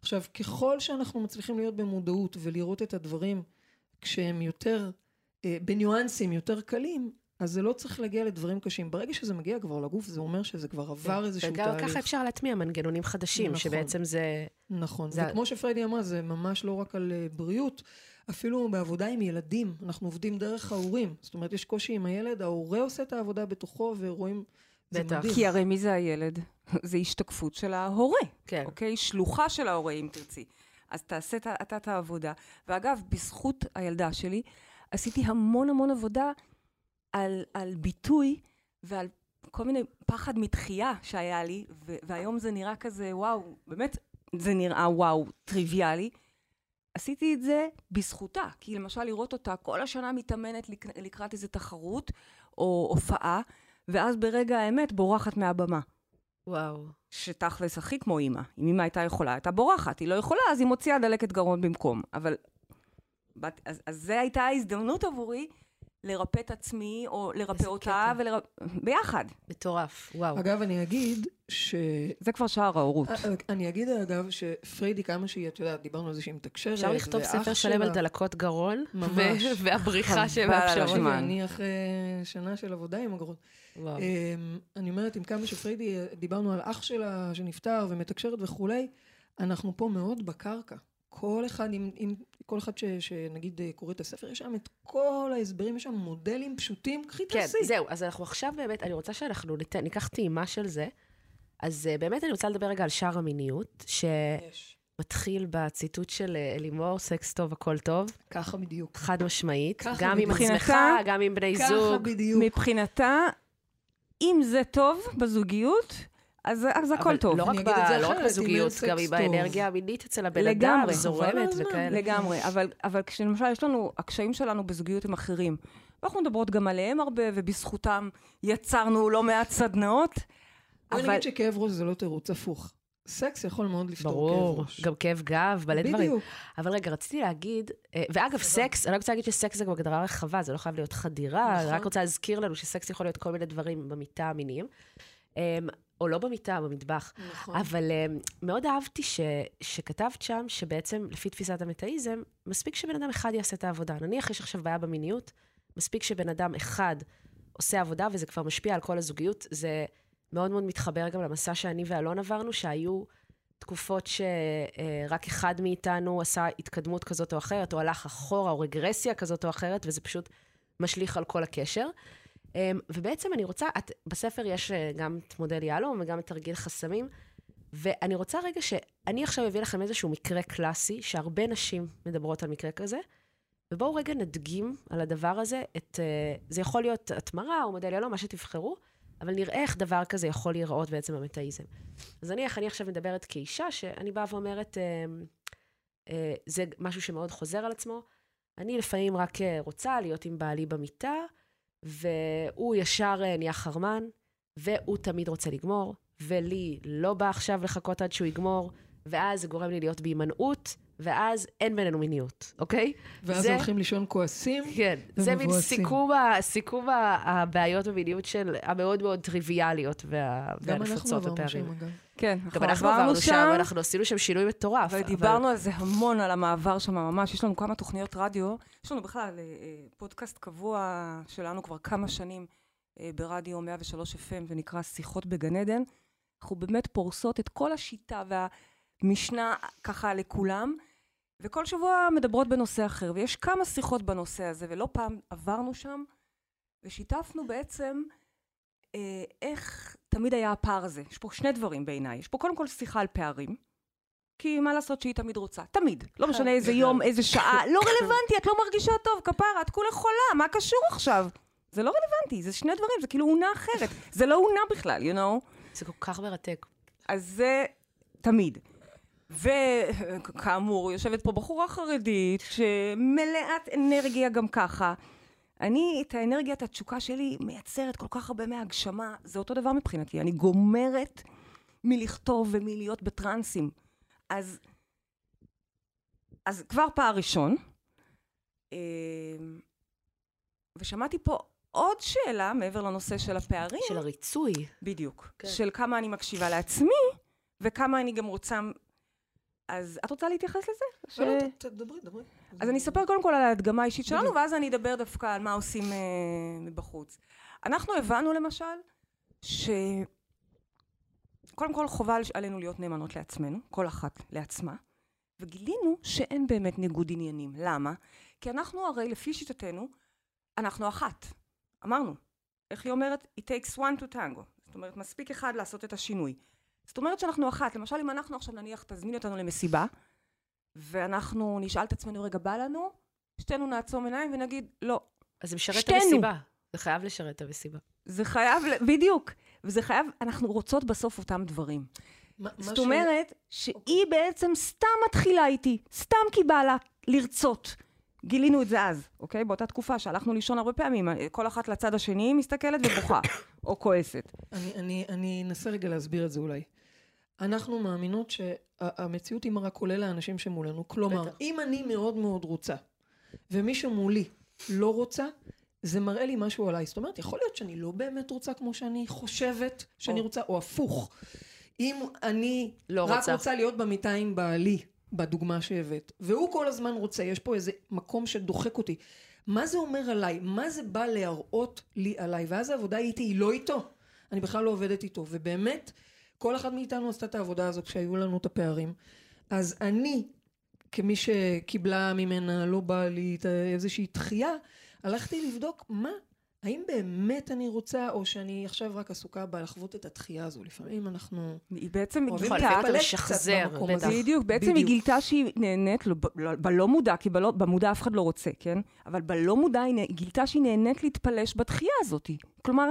עכשיו, ככל שאנחנו מצליחים להיות במודעות ולראות את הדברים כשהם יותר, אה, בניואנסים יותר קלים, אז זה לא צריך להגיע לדברים קשים. ברגע שזה מגיע כבר לגוף, זה אומר שזה כבר עבר כן. איזשהו תהליך. וגם ככה אפשר להטמיע מנגנונים חדשים, נכון, שבעצם זה... נכון, זה... וכמו שפריידי אמרה, זה ממש לא רק על uh, בריאות, אפילו בעבודה עם ילדים, אנחנו עובדים דרך ההורים. זאת אומרת, יש קושי עם הילד, ההורה עושה את העבודה בתוכו, ורואים... בטח. כי הרי מי זה הילד? זה השתקפות של ההורה. כן. אוקיי? שלוחה של ההורה, אם תרצי. אז תעשה אתה את העבודה. ואגב, בזכות הילדה שלי, עשיתי המון המון עבודה על, על ביטוי ועל כל מיני פחד מתחייה שהיה לי, ו- והיום זה נראה כזה, וואו, באמת, זה נראה וואו, טריוויאלי. עשיתי את זה בזכותה, כי למשל לראות אותה כל השנה מתאמנת לק- לקראת איזו תחרות או הופעה, ואז ברגע האמת בורחת מהבמה. וואו. שתכלס הכי כמו אימא. אם אימא הייתה יכולה, הייתה בורחת. היא לא יכולה, אז היא מוציאה דלקת גרון במקום. אבל... אז, אז זו הייתה ההזדמנות עבורי לרפא את עצמי, או לרפא אותה, ולרפ... ביחד. מטורף, וואו. אגב, אני אגיד ש... זה כבר שער ההורות. אה, אה, אני אגיד, אגב, שפריידי, כמה שהיא, את יודעת, דיברנו על זה שהיא מתקשרת, אפשר לכתוב ספר שלם על דלקות גרון, ממש. והבריחה שמאפשרות. אני אחרי שנה של עבודה עם הגרון. וואו. אמ, אני אומרת, עם כמה שפריידי, דיברנו על אח שלה שנפטר ומתקשרת וכולי, אנחנו פה מאוד בקרקע. כל אחד, עם, עם כל אחד ש, שנגיד אה, קורא את הספר, יש שם את כל ההסברים, יש שם מודלים פשוטים, קחי כן, תעשי. כן, זהו, אז אנחנו עכשיו באמת, אני רוצה שאנחנו ניתן, ניקח טעימה של זה. אז uh, באמת אני רוצה לדבר רגע על שער המיניות, שמתחיל בציטוט של אה, אלימור, סקס טוב, הכל טוב. ככה בדיוק. חד משמעית. גם עם עצמך, גם עם בני ככה זוג. ככה בדיוק. מבחינתה, אם זה טוב בזוגיות, אז, אז הכל טוב. לא רק, ב, לא רק בזוגיות, גם עם סקס האנרגיה המינית אצל הבן אדם, זורמת. וכאלה. לגמרי, אבל, אבל כשלמשל יש לנו, הקשיים שלנו בזוגיות הם אחרים. ואנחנו מדברות גם עליהם הרבה, ובזכותם יצרנו לא מעט סדנאות. אבל נגיד שכאב ראש זה לא תירוץ, הפוך. סקס יכול מאוד לפתור כאב ברור, ראש. גם כאב גב, מלא דברים. בדיוק. אבל רגע, רציתי להגיד, אה, ואגב, סקס, אני רק רוצה להגיד שסקס זה גם הגדרה רחבה, זה לא חייב להיות חדירה, אני רק נכון. רוצה להזכיר לנו שסקס יכול להיות כל מיני דברים במיטה המיניים, אמ, או לא במיטה, במטבח. נכון. אבל אמ, מאוד אהבתי ש, שכתבת שם, שבעצם, לפי תפיסת המטאיזם, מספיק שבן אדם אחד יעשה את העבודה. נניח יש עכשיו בעיה במיניות, מספיק שבן אדם אחד עושה עבודה, וזה כבר משפיע על כל הזוגיות. זה מאוד מאוד מתחבר גם למסע שאני ואלון עברנו, שהיו תקופות שרק אחד מאיתנו עשה התקדמות כזאת או אחרת, או הלך אחורה, או רגרסיה כזאת או אחרת, וזה פשוט משליך על כל הקשר. אמ, ובעצם אני רוצה, את, בספר יש אה, גם את מודל יהלום וגם את תרגיל חסמים, ואני רוצה רגע שאני עכשיו אביא לכם איזשהו מקרה קלאסי, שהרבה נשים מדברות על מקרה כזה, ובואו רגע נדגים על הדבר הזה את... אה, זה יכול להיות התמרה או מודל יהלום, מה שתבחרו, אבל נראה איך דבר כזה יכול להיראות בעצם במטאיזם. אז נניח, אני עכשיו מדברת כאישה, שאני באה ואומרת, אה, אה, זה משהו שמאוד חוזר על עצמו. אני לפעמים רק רוצה להיות עם בעלי במיטה, והוא ישר אה, נהיה חרמן, והוא תמיד רוצה לגמור, ולי לא בא עכשיו לחכות עד שהוא יגמור, ואז זה גורם לי להיות בהימנעות, ואז אין בינינו מיניות, אוקיי? ואז זה- הולכים לישון כועסים. כן, זה מין. סיכום, ה- סיכום הבעיות במיניות של המאוד מאוד טריוויאליות וה- גם אנחנו והנפוצות עברנו הפערים. שם, אגב. כן, גם אנחנו עברנו שם, אנחנו עשינו שם שינוי מטורף. אבל- ודיברנו על זה המון, על המעבר שם ממש. יש לנו כמה תוכניות רדיו. יש לנו בכלל אה, אה, פודקאסט קבוע שלנו כבר כמה שנים אה, ברדיו 103 FM, זה נקרא שיחות בגן עדן. אנחנו באמת פורסות את כל השיטה והמשנה ככה לכולם, וכל שבוע מדברות בנושא אחר. ויש כמה שיחות בנושא הזה, ולא פעם עברנו שם, ושיתפנו בעצם איך תמיד היה הפער הזה. יש פה שני דברים בעיניי. יש פה קודם כל שיחה על פערים. כי מה לעשות שהיא תמיד רוצה? תמיד. לא משנה איזה גדל. יום, איזה שעה, לא רלוונטי, את לא מרגישה טוב, כפרה, את כולה חולה, מה קשור עכשיו? זה לא רלוונטי, זה שני דברים, זה כאילו אונה אחרת. זה לא אונה בכלל, you know? זה כל כך מרתק. אז זה תמיד. וכאמור, יושבת פה בחורה חרדית שמלאת אנרגיה גם ככה. אני, את האנרגיית התשוקה שלי מייצרת כל כך הרבה מהגשמה. זה אותו דבר מבחינתי, אני גומרת מלכתוב ומלהיות בטרנסים. אז, אז כבר פער ראשון. אה, ושמעתי פה עוד שאלה מעבר לנושא של הפערים. של הריצוי. בדיוק. כן. של כמה אני מקשיבה לעצמי, וכמה אני גם רוצה... אז את רוצה להתייחס לזה? ש... לא, לא, תדברי, דברי. אז אני אספר קודם כל על ההדגמה האישית שלנו. ואז אני אדבר דווקא על מה עושים אה, מבחוץ. אנחנו הבנו למשל, ש... קודם כל חובה עלינו להיות נאמנות לעצמנו, כל אחת לעצמה, וגילינו שאין באמת ניגוד עניינים. למה? כי אנחנו הרי, לפי שיטתנו, אנחנו אחת. אמרנו. איך היא אומרת? It takes one to tango. זאת אומרת, מספיק אחד לעשות את השינוי. זאת אומרת שאנחנו אחת. למשל, אם אנחנו עכשיו נניח תזמין אותנו למסיבה, ואנחנו נשאל את עצמנו, רגע, בא לנו? שתינו נעצום עיניים ונגיד, לא. אז זה משרת את שתינו. המסיבה. זה חייב לשרת את המסיבה. זה חייב, בדיוק. וזה חייב, אנחנו רוצות בסוף אותם דברים. מה- מה זאת ש- אומרת, שהיא בעצם סתם מתחילה איתי, סתם כי בא לה לרצות. גילינו את זה אז, אוקיי? באותה תקופה שהלכנו לישון הרבה פעמים, כל אחת לצד השני מסתכלת ובוכה, או כועסת. אני, אני, אני אנסה רגע להסביר את זה אולי. אנחנו מאמינות שהמציאות היא מראה כולל האנשים שמולנו. כלומר, בטח. אם אני מאוד מאוד רוצה, ומישהו מולי לא רוצה, זה מראה לי משהו עליי. זאת אומרת, יכול להיות שאני לא באמת רוצה כמו שאני חושבת שאני או. רוצה, או הפוך. אם אני לא רק רוצה. רוצה להיות במיטה עם בעלי, בדוגמה שהבאת, והוא כל הזמן רוצה, יש פה איזה מקום שדוחק אותי. מה זה אומר עליי? מה זה בא להראות לי עליי? ואז העבודה איתי היא לא איתו. אני בכלל לא עובדת איתו. ובאמת, כל אחד מאיתנו עשתה את העבודה הזו כשהיו לנו את הפערים. אז אני, כמי שקיבלה ממנה, לא בא לי איזושהי דחייה, הלכתי לבדוק מה, האם באמת אני רוצה, או שאני עכשיו רק עסוקה בלחוות את הדחייה הזו. לפעמים אנחנו היא בעצם גילתה, לשחזר, בטח. בדיוק, בעצם היא בדיוק. גילתה שהיא נהנית, לא, לא- בלא מודע, כי בלא, במודע אף אחד לא רוצה, כן? אבל בלא מודע היא היא גילתה שהיא נהנית להתפלש בתחייה הזאת. כלומר,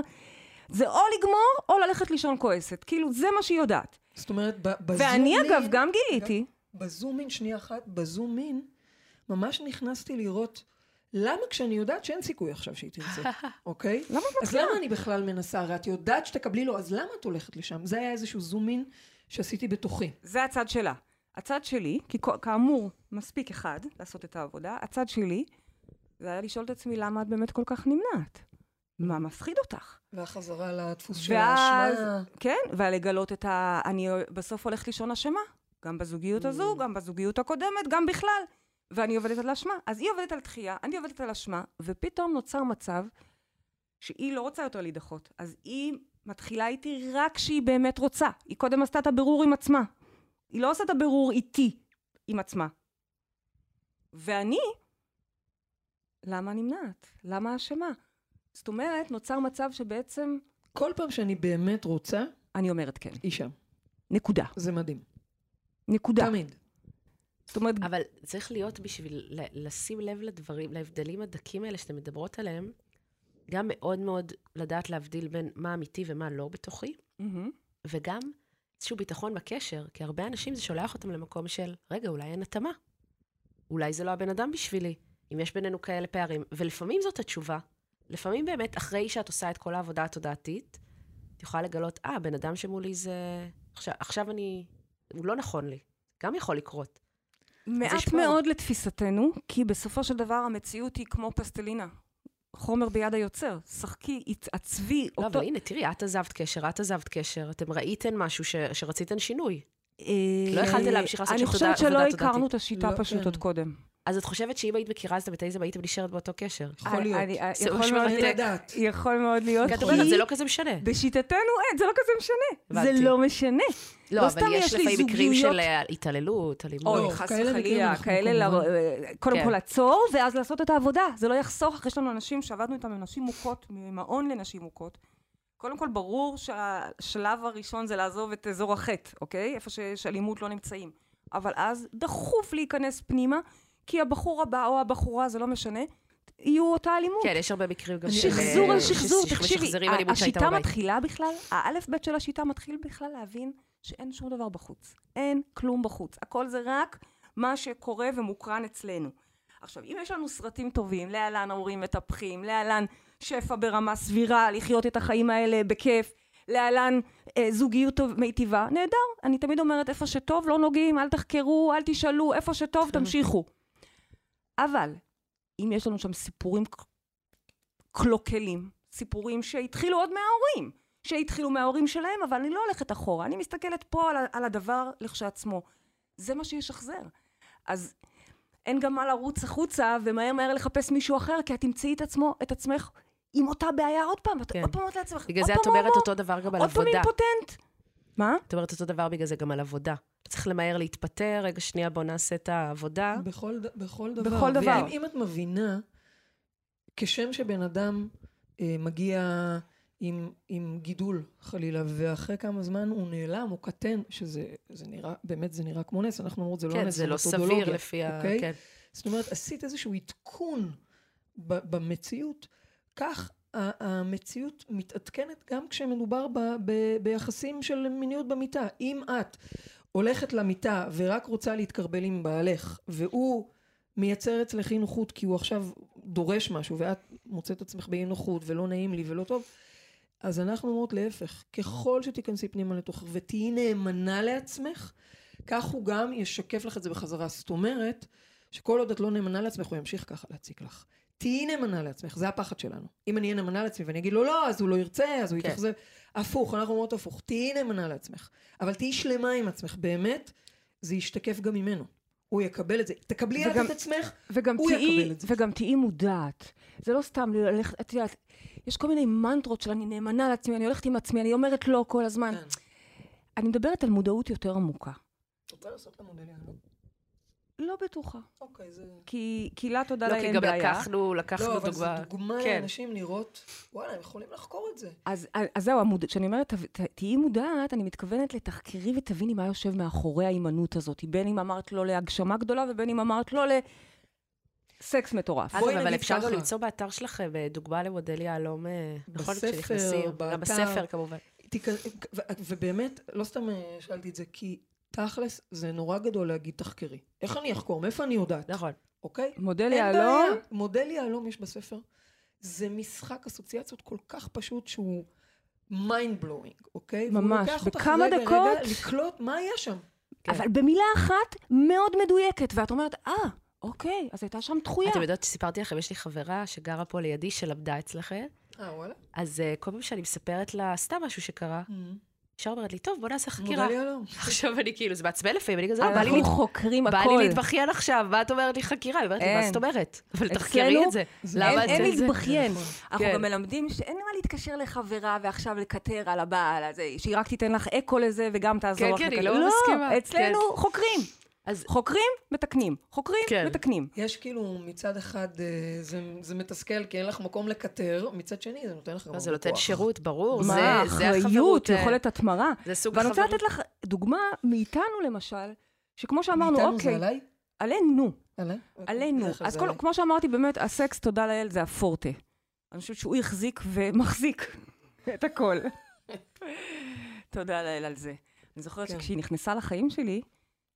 זה או לגמור, או ללכת לישון כועסת. כאילו, זה מה שהיא יודעת. זאת אומרת, בזום ואני, אגב, גם גיליתי, בזום אין, שנייה אחת, בזום אין, ממש נכנסתי לראות למה כשאני יודעת שאין סיכוי עכשיו שהיא תרצה, אוקיי? למה את אז? למה אני בכלל מנסה? הרי את יודעת שתקבלי לו, אז למה את הולכת לשם? זה היה איזשהו זום אין שעשיתי בתוכי. זה הצד שלה. הצד שלי, כי כאמור, מספיק אחד לעשות את העבודה, הצד שלי, זה היה לשאול את עצמי למה את באמת כל כך נמנעת. מה מפחיד אותך? והחזרה לדפוס של האשמה. כן, ולגלות את ה... אני בסוף הולכת לישון אשמה. גם בזוגיות הזו, גם בזוגיות הקודמת, גם בכלל. ואני עובדת על אשמה. אז היא עובדת על דחייה, אני עובדת על אשמה, ופתאום נוצר מצב שהיא לא רוצה יותר להידחות. אז היא מתחילה איתי רק כשהיא באמת רוצה. היא קודם עשתה את הבירור עם עצמה. היא לא עושה את הבירור איתי, עם עצמה. ואני, למה נמנעת? למה אשמה? זאת אומרת, נוצר מצב שבעצם כל פעם שאני באמת רוצה, אני אומרת כן. היא שם. נקודה. זה מדהים. נקודה. תמיד. זאת אומרת, אבל צריך להיות בשביל לשים לב לדברים, להבדלים הדקים האלה שאתן מדברות עליהם, גם מאוד מאוד לדעת להבדיל בין מה אמיתי ומה לא בתוכי, מהמם. וגם איזשהו ביטחון בקשר, כי הרבה אנשים זה שולח אותם למקום של, רגע, אולי אין התאמה. אולי זה לא הבן אדם בשבילי, אם יש בינינו כאלה פערים. ולפעמים זאת התשובה. לפעמים באמת, אחרי שאת עושה את כל העבודה התודעתית, את יכולה לגלות, אה, הבן אדם שמולי זה... עכשיו, עכשיו אני... הוא לא נכון לי. גם יכול לקרות. מעט מאוד לתפיסתנו, כי בסופו של דבר המציאות היא כמו פסטלינה. חומר ביד היוצר. שחקי, עצבי, לא, אותו... אבל הנה, תראי, את עזבת קשר, את עזבת קשר, אתם ראיתן משהו ש... שרציתן שינוי. אה, לא יכלת להמשיך לעשות אני שם חושבת שלא הכרנו. את השיטה לא, פשוט כן. עוד קודם. אז את חושבת שאם היית מכירה את זה בתייזה, הייתם נשארת באותו קשר? יכול להיות. יכול מאוד- להיות, כי את אומרת, זה לא כזה משנה. בשיטתנו אין, זה לא כזה משנה. זה לא משנה. לא, לא אבל יש לפעמים מקרים של התעללות, אלימות. לא, חס וחלילה, כאלה, כמובן- ל- קודם כן. כל לעצור, ואז לעשות את העבודה. זה לא יחסוך, יש לנו אנשים שעבדנו איתם עם נשים מוכות, ממעון לנשים מוכות. קודם כל, ברור שהשלב הראשון זה לעזוב את אזור החטא, אוקיי? איפה שיש אלימות לא נמצאים. אבל אז דחוף להיכנס פנימה, כי הבחור הבא או הבחורה, זה לא משנה, יהיו אותה אלימות. כן, יש הרבה מקרים גם. שחזור אה, על שחזור, ש- תקשיבי, השיטה. מתחילה בכלל, האלף בית של השיטה מתחיל בכלל להבין שאין שום דבר בחוץ. אין כלום בחוץ. הכל זה רק מה שקורה ומוקרן אצלנו. עכשיו, אם יש לנו סרטים טובים, להלן ההורים מטפחים, להלן שפע ברמה סבירה, לחיות את החיים האלה בכיף, להלן אה, זוגיות טוב, מיטיבה, נהדר. אני תמיד אומרת, איפה שטוב לא נוגעים, אל תחקרו, אל תשאלו, איפה שטוב תמשיכו. אבל, אם יש לנו שם סיפורים קלוקלים, סיפורים שהתחילו עוד מההורים, שהתחילו מההורים שלהם, אבל אני לא הולכת אחורה, אני מסתכלת פה על, על הדבר לכשעצמו. זה מה שישחזר. אז אין גם מה לרוץ החוצה ומהר מהר לחפש מישהו אחר, כי את תמצאי את עצמו, את עצמך עם אותה בעיה עוד פעם, כן. עוד פעם אומרת לעצמך, בגלל עוד זה את אומרת אותו דבר גם על עוד פעם עבודה. אימפוטנט. מה? את אומרת אותו דבר בגלל זה גם על עבודה. צריך למהר להתפטר, רגע, שנייה, בוא נעשה את העבודה. בכל, בכל דבר. בכל דבר. ואם אם את מבינה, כשם שבן אדם אה, מגיע עם, עם גידול, חלילה, ואחרי כמה זמן הוא נעלם, הוא קטן, שזה זה נראה, באמת זה נראה כמו נס, אנחנו אומרות, זה לא כן, נס, זה לא סביר לפי ה... אוקיי? כן. זאת אומרת, עשית איזשהו עדכון במציאות, כך המציאות מתעדכנת גם כשמדובר ב- ב- ביחסים של מיניות במיטה. אם את הולכת למיטה ורק רוצה להתקרבל עם בעלך, והוא מייצר אצלך אי נוחות כי הוא עכשיו דורש משהו, ואת מוצאת עצמך באי נוחות ולא נעים לי ולא טוב, אז אנחנו אומרות להפך, ככל שתיכנסי פנימה לתוכך ותהיי נאמנה לעצמך, כך הוא גם ישקף לך את זה בחזרה. זאת אומרת, שכל עוד את לא נאמנה לעצמך, הוא ימשיך ככה להציק לך. תהיי נאמנה לעצמך, זה הפחד שלנו. אם אני אהיה נאמנה לעצמי ואני אגיד לו לא, אז הוא לא ירצה, אז הוא כן. יתאכזב. הפוך, אנחנו אומרות הפוך. תהיי נאמנה לעצמך, אבל תהיי שלמה עם עצמך. באמת, זה ישתקף גם ממנו. הוא יקבל את זה. תקבלי את וגם- את עצמך, וגם הוא תהיי, יקבל את זה. וגם תהיי מודעת. זה לא סתם ללכת, את יודעת, יש כל מיני מנטרות של אני נאמנה לעצמי, אני הולכת עם עצמי, אני אומרת לא כל הזמן. כן. אני מדברת על מודעות יותר עמוקה. רוצה לעשות לה מודליה? לא בטוחה. אוקיי, זה... כי, כי לה תודה לא, לאל כי אין גם בעיה. לקחנו, לקחנו לא, אבל דוגמה. זו דוגמה כן. לאנשים לראות, וואלה, הם יכולים לחקור את זה. אז, אז זהו, המוד... כשאני אומרת, ת- תהיי מודעת, אני מתכוונת לתחקרי ותביני מה יושב מאחורי ההימנעות הזאת. בין אם אמרת לא להגשמה גדולה ובין אם אמרת לא סקס מטורף. בואי אגב, אבל אפשר. גם למצוא באתר שלכם אה, דוגמה למודל יהלום, נכון? בספר. באתר. גם בספר, כמובן. ובאמת, לא סתם אה, שאלתי את זה, כי תכלס זה נורא גדול להגיד תחקרי. איך אני אחקור? מאיפה אני יודעת? נכון. אוקיי? מודל יהלום. מודל יהלום יש בספר. זה משחק אסוציאציות כל כך פשוט שהוא mind blowing, אוקיי? ממש, לוקח אותך בכמה רגע, דקות- רגע לקלוט מה יש שם. כן. אבל במילה אחת מאוד מדויקת, ואת אומרת, אה, אוקיי, אז הייתה שם דחויה. אתם יודעות שסיפרתי לכם, יש לי חברה שגרה פה לידי, שלמדה אצלכם, אה, וואלה? אז אה, כל פעם שאני מספרת לה סתם משהו שקרה, ישר אומרת לי, טוב, בוא נעשה חקירה. מודל יהלום. עכשיו אני כאילו, זה מעצבן לפעמים, אני כזה, לא, בא לי אנחנו חוקרים בא הכל. לי להתבכיין עכשיו, מה את אומרת לי חקירה? היא אומרת לי, מה אין. זאת אומרת? אבל תחקרי את זה. למה אין את אין זה? להתבכיין. נכון. אנחנו כן. גם מלמדים שאין מה להתקשר לחברה ועכשיו לקטר על הבעל הזה, שהיא רק תיתן לך אקו לזה וגם תעזור כן, לך. כן, היא לקטר. לא מסכימה. לא, אצלנו חוקרים. אז חוקרים, מתקנים. חוקרים, כן. מתקנים. יש כאילו מצד אחד אה, זה, זה מתסכל כי אין לך מקום לקטר, מצד שני זה נותן לך גם לא, זה נותן כוח. שירות, ברור, זה מה, זה אחריות, החברות. אה, יכולת התמרה. זה סוג ואני רוצה חברות. לתת לך דוגמה מאיתנו, למשל, שכמו שאמרנו, מאיתנו אוקיי, זה עליי? עלינו, עליי? עלינו. כלל אז זה כל- עליי. כמו שאמרתי, באמת, הסקס, תודה לאל, זה הפורטה. אני חושבת שהוא החזיק ומחזיק את הכל. תודה לאל על זה. אני זוכרת כן. שכשהיא נכנסה לחיים שלי,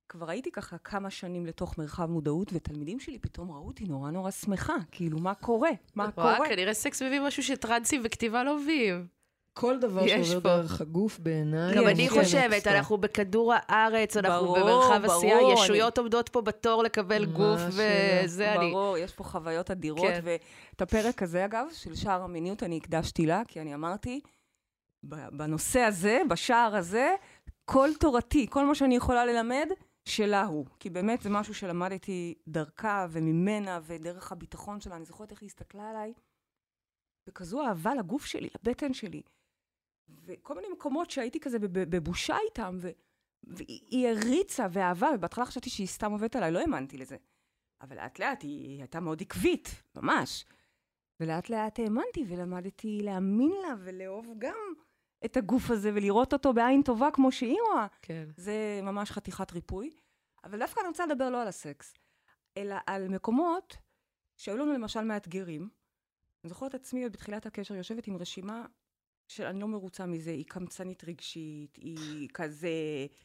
כבר הייתי ככה כמה שנים לתוך מרחב מודעות, ותלמידים שלי פתאום ראו אותי נורא נורא שמחה. כאילו, מה קורה? מה וואו, קורה? כנראה סקס מביא משהו שטרנסים וכתיבה לא מביאים. כל דבר שעובר פה. דרך הגוף בעיניי. גם אני חושבת. אנחנו בכדור הארץ, אנחנו ברור, במרחב ברור, עשייה, אני- ישויות עומדות פה בתור לקבל גוף? וזה אני. ברור, יש פה חוויות אדירות, כן. ואת הפרק הזה, אגב, של שער המיניות, אני הקדשתי לה, כי אני אמרתי, בנושא הזה, בשער הזה, כל תורתי, כל מה שאני יכולה ללמד, שלה הוא. כי באמת זה משהו שלמדתי דרכה וממנה ודרך הביטחון שלה. אני זוכרת איך היא הסתכלה עליי, בכזו אהבה לגוף שלי, לבטן שלי. וכל מיני מקומות שהייתי כזה בב- בבושה איתם, ו... והיא היא הריצה ואהבה, ובהתחלה חשבתי שהיא סתם עובדת עליי, לא האמנתי לזה. אבל לאט לאט היא הייתה מאוד עקבית, ממש. ולאט לאט האמנתי ולמדתי להאמין לה ולאהוב גם את הגוף הזה ולראות אותו בעין טובה כמו שהיא רואה. כן. זה ממש חתיכת ריפוי. אבל דווקא אני רוצה לדבר לא על הסקס, אלא על מקומות שהיו לנו למשל מאתגרים. אני זוכרת את עצמי עוד בתחילת הקשר יושבת עם רשימה של אני לא מרוצה מזה, היא קמצנית רגשית, היא כזה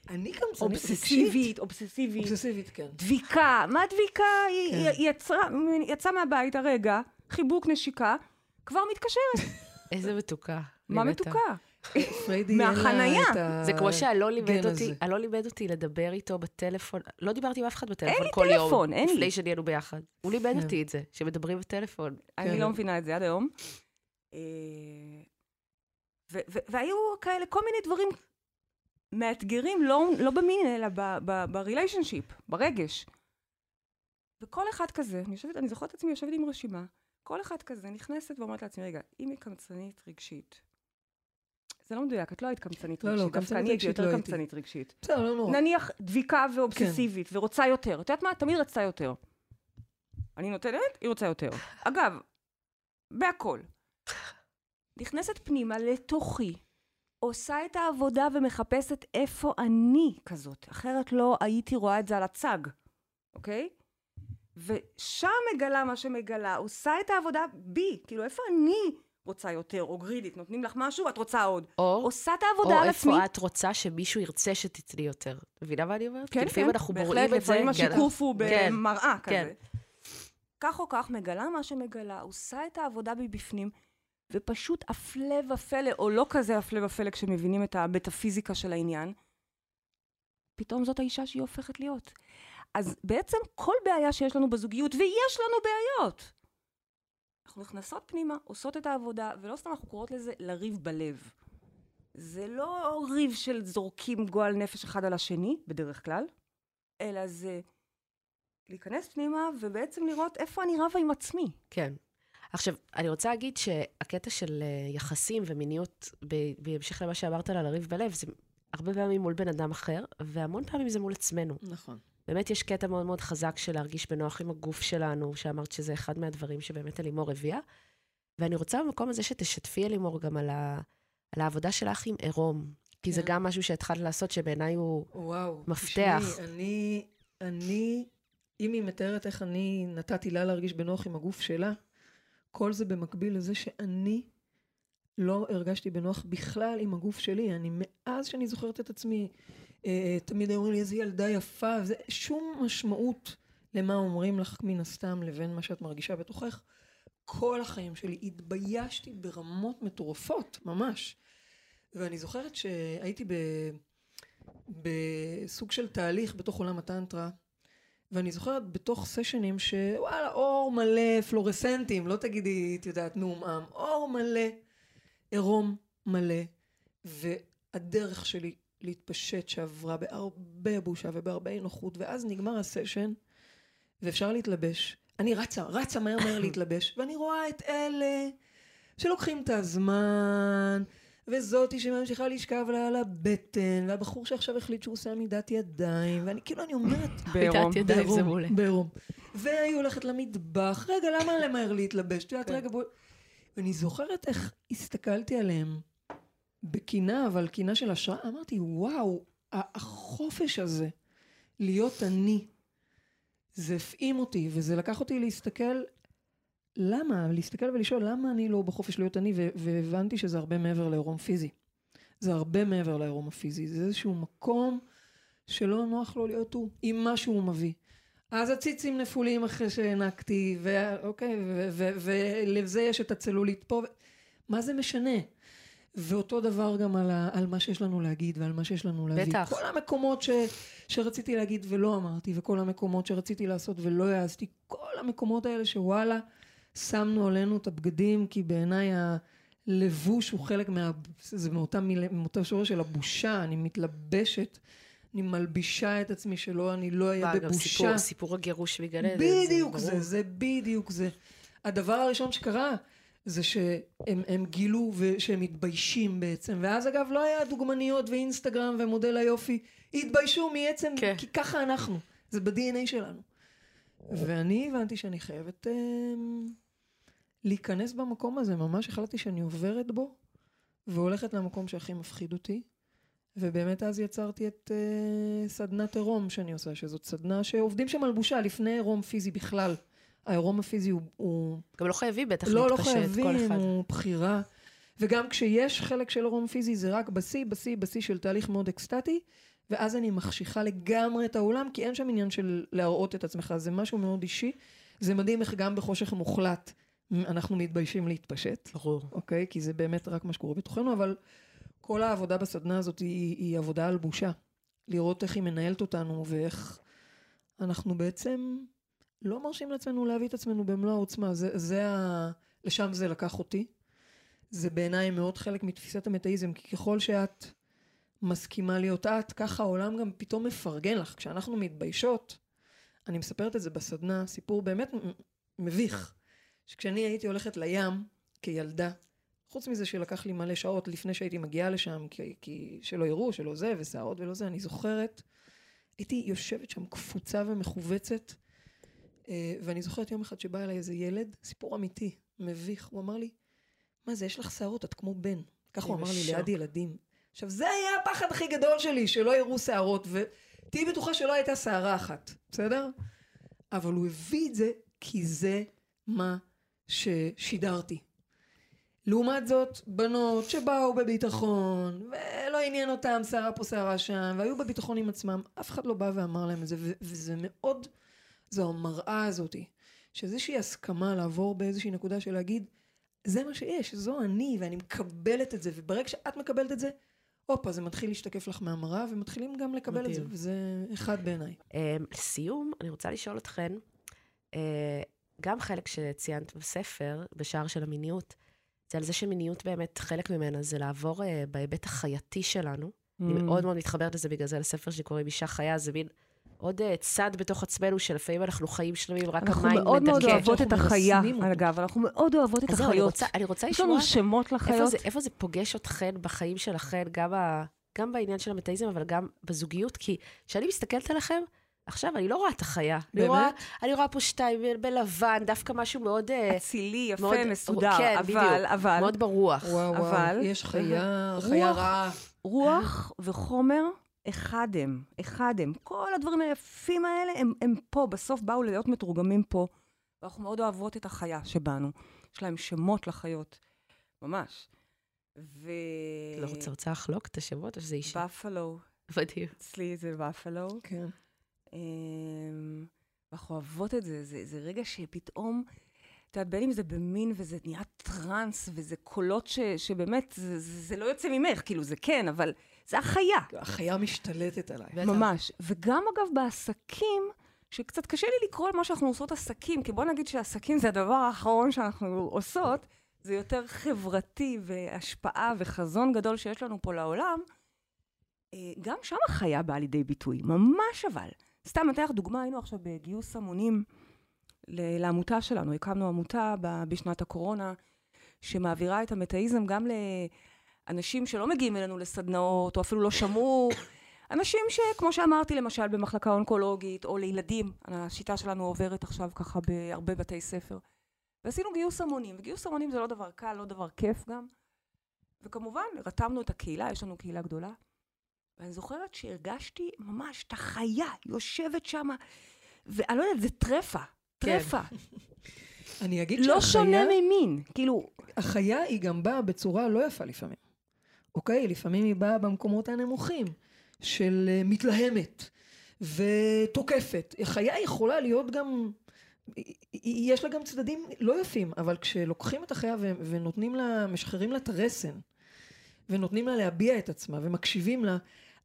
אני גם צנית אובססיבית, אובססיבית, אובססיבית, כן. דביקה. מה דביקה? היא, כן. היא, יצרה, יצאה מהבית הרגע, חיבוק נשיקה, כבר מתקשרת. איזה מתוקה. מה מתה. מתוקה? אין מהחנייה. זה כמו שאלון לימד אותי. אלון לימד אותי לדבר איתו בטלפון, לא דיברתי עם אף אחד בטלפון אין לי כל יום. טלפון, אין לי. לפני שנהיינו ביחד. הוא לימד כן. אותי את זה, שמדברים בטלפון. אני כן. לא מבינה את זה עד היום. אה, והיו כאלה כל מיני דברים מאתגרים, לא, לא במין, אלא בריליישנשיפ, ברגש. וכל אחד כזה, אני יושבת, אני זוכרת את עצמי יושבת עם רשימה, כל אחד כזה נכנסת ואומרת לעצמי, רגע, אם היא קמצנית רגשית, זה לא מדויק, את לא היית קמצנית לא, לא, רגשית, דווקא קמצנית אני הייתי רגשית יותר לא הייתי. קמצנית רגשית. בסדר, לא נורא. נניח דביקה ואובססיבית, ורוצה יותר. את יודעת מה? תמיד רצתה יותר. אני נותנת, היא רוצה יותר. אגב, בהכל. נכנסת פנימה לתוכי, עושה את העבודה ומחפשת איפה אני כזאת. אחרת לא הייתי רואה את זה על הצג, אוקיי? ושם מגלה מה שמגלה, עושה את העבודה בי. כאילו, איפה אני רוצה יותר, או גרידית, נותנים לך משהו, את רוצה עוד. או, עושה את או העבודה על עצמי. איפה את רוצה שמישהו ירצה שתתני יותר. מבינה מה אני אומרת? כי כן, לפעמים כן, אנחנו בוראים את זה. לפעמים כן. השיקוף הוא כן, במראה כן. כזה. כך או כך, מגלה מה שמגלה, עושה את העבודה מבפנים, ופשוט הפלא ופלא, או לא כזה הפלא ופלא כשמבינים את המטאפיזיקה של העניין, פתאום זאת האישה שהיא הופכת להיות. אז בעצם כל בעיה שיש לנו בזוגיות, ויש לנו בעיות, אנחנו נכנסות פנימה, עושות את העבודה, ולא סתם אנחנו קוראות לזה לריב בלב. זה לא ריב של זורקים גועל נפש אחד על השני, בדרך כלל, אלא זה להיכנס פנימה ובעצם לראות איפה אני רבה עם עצמי. כן. עכשיו, אני רוצה להגיד שהקטע של אה, יחסים ומיניות, בהמשך למה שאמרת על הריב בלב, זה הרבה פעמים מול בן אדם אחר, והמון פעמים זה מול עצמנו. נכון. באמת יש קטע מאוד מאוד חזק של להרגיש בנוח עם הגוף שלנו, שאמרת שזה אחד מהדברים שבאמת אלימור הביאה. ואני רוצה במקום הזה שתשתפי, אלימור, גם על, ה... על העבודה שלך עם עירום. כי זה כן. גם משהו שהתחלת לעשות, שבעיניי הוא... וואו. מפתח. תשמעי, אני, אני אם היא מתארת איך אני נתתי לה להרגיש בנוח עם הגוף שלה, כל זה במקביל לזה שאני לא הרגשתי בנוח בכלל עם הגוף שלי. אני, מאז שאני זוכרת את עצמי, תמיד היו אומרים לי, איזה ילדה יפה, וזה שום משמעות למה אומרים לך מן הסתם לבין מה שאת מרגישה בתוכך. כל החיים שלי התביישתי ברמות מטורפות, ממש. ואני זוכרת שהייתי ב... בסוג של תהליך בתוך עולם הטנטרה, ואני זוכרת בתוך סשנים שוואלה, אור מלא פלורסנטים, לא תגידי, את יודעת, נעומעם, אור מלא, עירום מלא, והדרך שלי להתפשט שעברה בהרבה בושה ובהרבה נוחות, ואז נגמר הסשן, ואפשר להתלבש. אני רצה, רצה מהר מהר להתלבש, ואני רואה את אלה שלוקחים את הזמן, וזאתי שממשיכה לשכב לה על הבטן, והבחור שעכשיו החליט שהוא עושה עמידת ידיים, ואני כאילו, אני אומרת... בעירום. עמידת ידיים זה מעולה. בעירום. והיא הולכת למטבח, רגע, למה למהר להתלבש? את יודעת, כן. רגע, בואי... ואני זוכרת איך הסתכלתי עליהם בקינה, אבל קינה של השראה, אמרתי, וואו, החופש הזה, להיות אני, זה הפעים אותי, וזה לקח אותי להסתכל, למה? להסתכל ולשאול, למה אני לא בחופש להיות אני? והבנתי שזה הרבה מעבר לעירום פיזי. זה הרבה מעבר לעירום הפיזי, זה איזשהו מקום שלא נוח לו להיות הוא, עם מה שהוא מביא. אז הציצים נפולים אחרי שהענקתי, ואוקיי, ולזה יש את הצלולית פה, מה זה משנה? ואותו דבר גם על, ה- על מה שיש לנו להגיד ועל מה שיש לנו להביא. בטח. כל המקומות ש, שרציתי להגיד ולא אמרתי, וכל המקומות שרציתי לעשות ולא העזתי, כל המקומות האלה שוואלה, שמנו עלינו את הבגדים, כי בעיניי הלבוש הוא חלק מה... זה מאותה, מילה, מאותה שורש של הבושה, אני מתלבשת, אני מלבישה את עצמי שלא, אני לא אהיה בבושה. סיפור- סיפור הגירוש מגן עדן. בדיוק ברור. זה, זה בדיוק זה. הדבר הראשון שקרה זה שהם הם גילו שהם מתביישים בעצם, ואז אגב לא היה דוגמניות ואינסטגרם ומודל היופי, התביישו מעצם, כן. כי ככה אנחנו, זה ב-DNA שלנו. ואני הבנתי שאני חייבת אה, להיכנס במקום הזה, ממש החלטתי שאני עוברת בו, והולכת למקום שהכי מפחיד אותי. ובאמת אז יצרתי את uh, סדנת עירום שאני עושה, שזאת סדנה שעובדים שם על בושה לפני עירום פיזי בכלל. העירום הפיזי הוא, הוא גם לא חייבים בטח לא, לא להתפשט, כל חייבים, אחד. הוא בחירה. וגם כשיש חלק של עירום פיזי, זה רק בשיא, בשיא, בשיא של תהליך מאוד אקסטטי, ואז אני מחשיכה לגמרי את האולם, כי אין שם עניין של להראות את עצמך, זה משהו מאוד אישי. זה מדהים איך גם בחושך מוחלט אנחנו מתביישים להתפשט. ברור. אוקיי? כי זה באמת רק מה שקורה בתוכנו, אבל כל העבודה בסדנה הזאת היא, היא עבודה על בושה. לראות איך היא מנהלת אותנו ואיך אנחנו בעצם לא מרשים לעצמנו להביא את עצמנו במלוא העוצמה. זה, זה ה... לשם זה לקח אותי. זה בעיניי מאוד חלק מתפיסת המטאיזם, כי ככל שאת מסכימה להיות את, ככה העולם גם פתאום מפרגן לך. כשאנחנו מתביישות, אני מספרת את זה בסדנה, סיפור באמת מביך. שכשאני הייתי הולכת לים כילדה, חוץ מזה שלקח לי מלא שעות לפני שהייתי מגיעה לשם, כי, כי שלא יראו, שלא זה, ושערות ולא זה, אני זוכרת, הייתי יושבת שם קפוצה ומכווצת, ואני זוכרת יום אחד שבא אליי איזה ילד, סיפור אמיתי, מביך, הוא אמר לי, מה זה, יש לך שערות, את כמו בן. ככה הוא אמר לי. ליד ילדים. עכשיו, זה היה הפחד הכי גדול שלי, שלא יראו שערות, ותהיי בטוחה שלא הייתה שערה אחת, בסדר? אבל הוא הביא את זה כי זה מה ששידרתי. לעומת זאת, בנות שבאו בביטחון, ולא עניין אותם שערה פה, שערה שם, והיו בביטחון עם עצמם, אף אחד לא בא ואמר להם את זה, וזה מאוד, זו המראה הזאתי, שאיזושהי הסכמה לעבור באיזושהי נקודה של להגיד, זה מה שיש, זו אני, ואני מקבלת את זה, וברגע שאת מקבלת את זה, הופה, זה מתחיל להשתקף לך מהמראה, ומתחילים גם לקבל את זה, מדהים. וזה אחד בעיניי. אה, לסיום, אני רוצה לשאול אתכן, אה, גם חלק שציינת בספר, בשער של המיניות, זה על זה שמיניות באמת, חלק ממנה זה לעבור אה, בהיבט החייתי שלנו. אני Mm. מאוד מאוד מתחברת לזה בגלל זה לספר שקוראים אישה חיה, זה מין עוד אה, צד בתוך עצמנו, שלפעמים אנחנו חיים שלמים, רק אנחנו המים מאוד מאוד מדכא. אוהבות את החיה. אגב, אנחנו מאוד אוהבות את אני החיות. רוצה, אני רוצה יש לשמוע לנו שמות לחיות. זה, איפה זה פוגש אתכן בחיים שלכן, גם, בעניין של המטאיזם, אבל גם בזוגיות, כי כשאני מסתכלת עליכם, עכשיו אני לא רואה את החיה. אני באמת? רואה, אני רואה פה שתיים בלבן, דווקא משהו מאוד, אה, אצילי, יפה, מאוד- מסודר, כן, אבל, בדיוק. אבל, מאוד ברוח. וואו, אבל- וואו, יש חיה, רוח- חיה רעה. רוח וחומר אחד הם, אחד הם. כל הדברים היפים האלה, הם, הם פה, בסוף באו להיות מתורגמים פה. ואנחנו מאוד אוהבות את החיה שבנו. יש להם שמות לחיות, ממש. ו... לא רוצה, רוצה לחלוק את השמות, או שזה אישה? בפלו. מדהים. אצלי זה בפלו. כן. אמ, ואנחנו אוהבות את זה, זה, זה רגע שפתאום, את יודעת, בין אם זה במין וזה נהיה טראנס, וזה קולות ש, שבאמת, זה, זה, זה לא יוצא ממך, כאילו זה כן, אבל זה החיה. החיה משתלטת עליי. ממש. וגם אגב בעסקים, שקצת קשה לי לקרוא למה שאנחנו עושות עסקים, כי בוא נגיד שעסקים זה הדבר האחרון שאנחנו עושות, זה יותר חברתי והשפעה וחזון גדול שיש לנו פה לעולם. אה, גם שם החיה באה לידי ביטוי, ממש אבל. סתם, אתן לך דוגמה, היינו עכשיו בגיוס המונים לעמותה שלנו. הקמנו עמותה בשנת הקורונה, שמעבירה את המטאיזם גם לאנשים שלא מגיעים אלינו לסדנאות, או אפילו לא שמעו. אנשים שכמו שאמרתי, למשל במחלקה אונקולוגית, או לילדים, השיטה שלנו עוברת עכשיו ככה בהרבה בתי ספר. ועשינו גיוס המונים, וגיוס המונים זה לא דבר קל, לא דבר כיף גם. וכמובן, רתמנו את הקהילה, יש לנו קהילה גדולה. ואני זוכרת שהרגשתי ממש את החיה יושבת שם, ואני לא יודעת, זה טרפה, טרפה. אני אגיד לא שונה שהחיה, ממין, כאילו, החיה היא גם באה בצורה לא יפה לפעמים. אוקיי? לפעמים היא באה במקומות הנמוכים, של אה, מתלהמת ותוקפת. חיה יכולה להיות גם... יש לה גם צדדים לא יפים, אבל כשלוקחים את החיה ונותנים לה, משחררים לה את הרסן, ונותנים לה להביע את עצמה, ומקשיבים לה,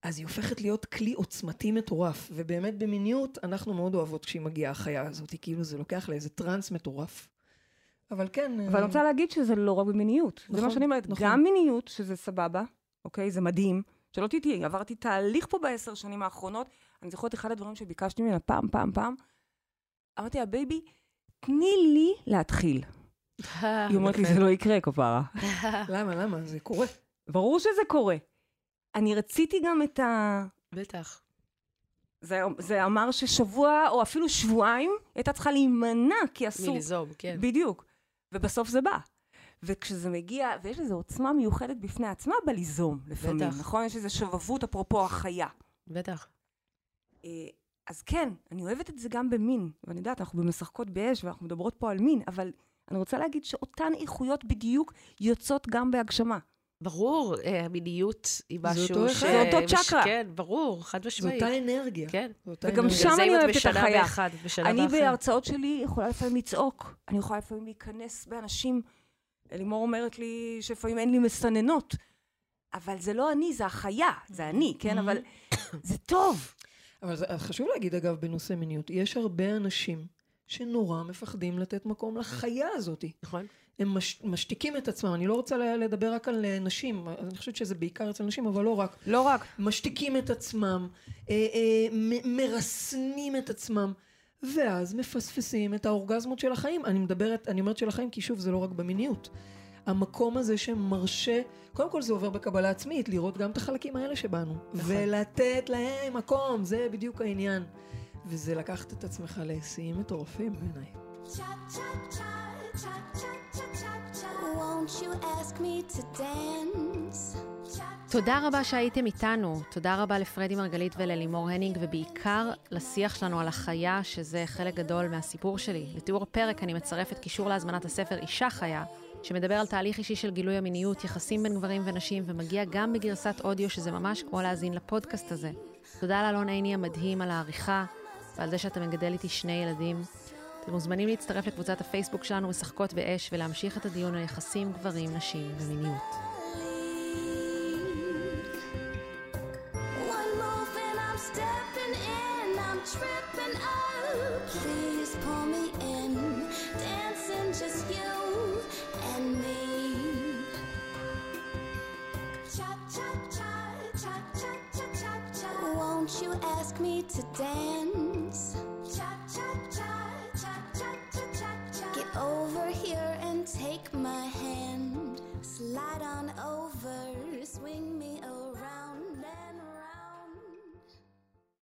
אז היא הופכת להיות כלי עוצמתי מטורף. ובאמת במיניות, אנחנו מאוד אוהבות כשהיא מגיעה החיה הזאת, כאילו זה לוקח לאיזה טראנס מטורף. אבל כן... אבל אני רוצה להגיד שזה לא רק במיניות. זה מה נכון, שאני אומרת, נכון. גם מיניות, שזה סבבה, אוקיי? זה מדהים. שלא תטעי, עברתי תהליך פה בעשר שנים האחרונות. אני זוכרת אחד הדברים שביקשתי ממנה פעם, פעם, פעם. אמרתי לה, בייבי, תני לי להתחיל. היא אומרת לי, זה לא יקרה, כפרה. למה, למה? זה קורה. ברור שזה קורה. אני רציתי גם את ה... בטח. זה, זה אמר ששבוע, או אפילו שבועיים, הייתה צריכה להימנע, כי אסור. מליזום, כן. בדיוק. ובסוף זה בא. וכשזה מגיע, ויש לזה עוצמה מיוחדת בפני עצמה בליזום, לפעמים, בטח. נכון? יש איזו שובבות, אפרופו החיה. בטח. אה, אז כן, אני אוהבת את זה גם במין. ואני יודעת, אנחנו במשחקות באש, ואנחנו מדברות פה על מין, אבל אני רוצה להגיד שאותן איכויות בדיוק יוצאות גם בהגשמה. ברור, אה, המיניות היא זה משהו אותו ש... אחד. זה אותו צ'קרה. כן, ברור, חד זו משמעית. אותה אנרגיה. כן. זו אותה וגם. שם אני אוהבת את החיה. אני. בהרצאות שלי יכולה לפעמים לצעוק, אני יכולה לפעמים להיכנס באנשים. לימור אומרת לי שלפעמים אין לי מסננות, אבל זה לא אני, זה החיה, זה אני, כן? אבל זה טוב. אבל זה, חשוב להגיד, אגב, בנושא מיניות, יש הרבה אנשים שנורא מפחדים לתת מקום לחיה הזאת. נכון. הם מש, משתיקים את עצמם. אני לא רוצה לדבר רק על אה, נשים, אני חושבת שזה בעיקר אצל נשים, אבל לא רק. לא רק. משתיקים את עצמם, אה, אה, מ- מרסנים את עצמם, ואז מפספסים את האורגזמות של החיים. אני מדברת, אני אומרת של החיים, כי שוב, זה לא רק במיניות. המקום הזה שמרשה, קודם כל זה עובר בקבלה עצמית, לראות גם את החלקים האלה שבנו, ולתת להם מקום, זה בדיוק העניין. וזה לקחת את עצמך לשיאים מטורפים בעיניי. Cha cha cha cha cha תודה רבה שהייתם איתנו. תודה רבה לפרדי מרגלית וללימור הנינג, ובעיקר לשיח שלנו על החיה, שזה חלק גדול מהסיפור שלי. לתיאור הפרק אני מצרפת קישור להזמנת הספר אישה חיה, שמדבר על תהליך אישי של גילוי המיניות, יחסים בין גברים ונשים, ומגיע גם בגרסת אודיו, שזה ממש כמו להאזין לפודקאסט הזה. תודה לאלון עיני המדהים על העריכה, ועל זה שאתה מגדל איתי שני ילדים. אתם מוזמנים להצטרף לקבוצת הפייסבוק שלנו, משחקות באש, ולהמשיך את הדיון על יחסים גברים, נשים ומיניות. Tripping. Please me in, dancing just you and me. Won't you ask me to dance? Cha cha cha over here and take my hand. Slide on over, swing me around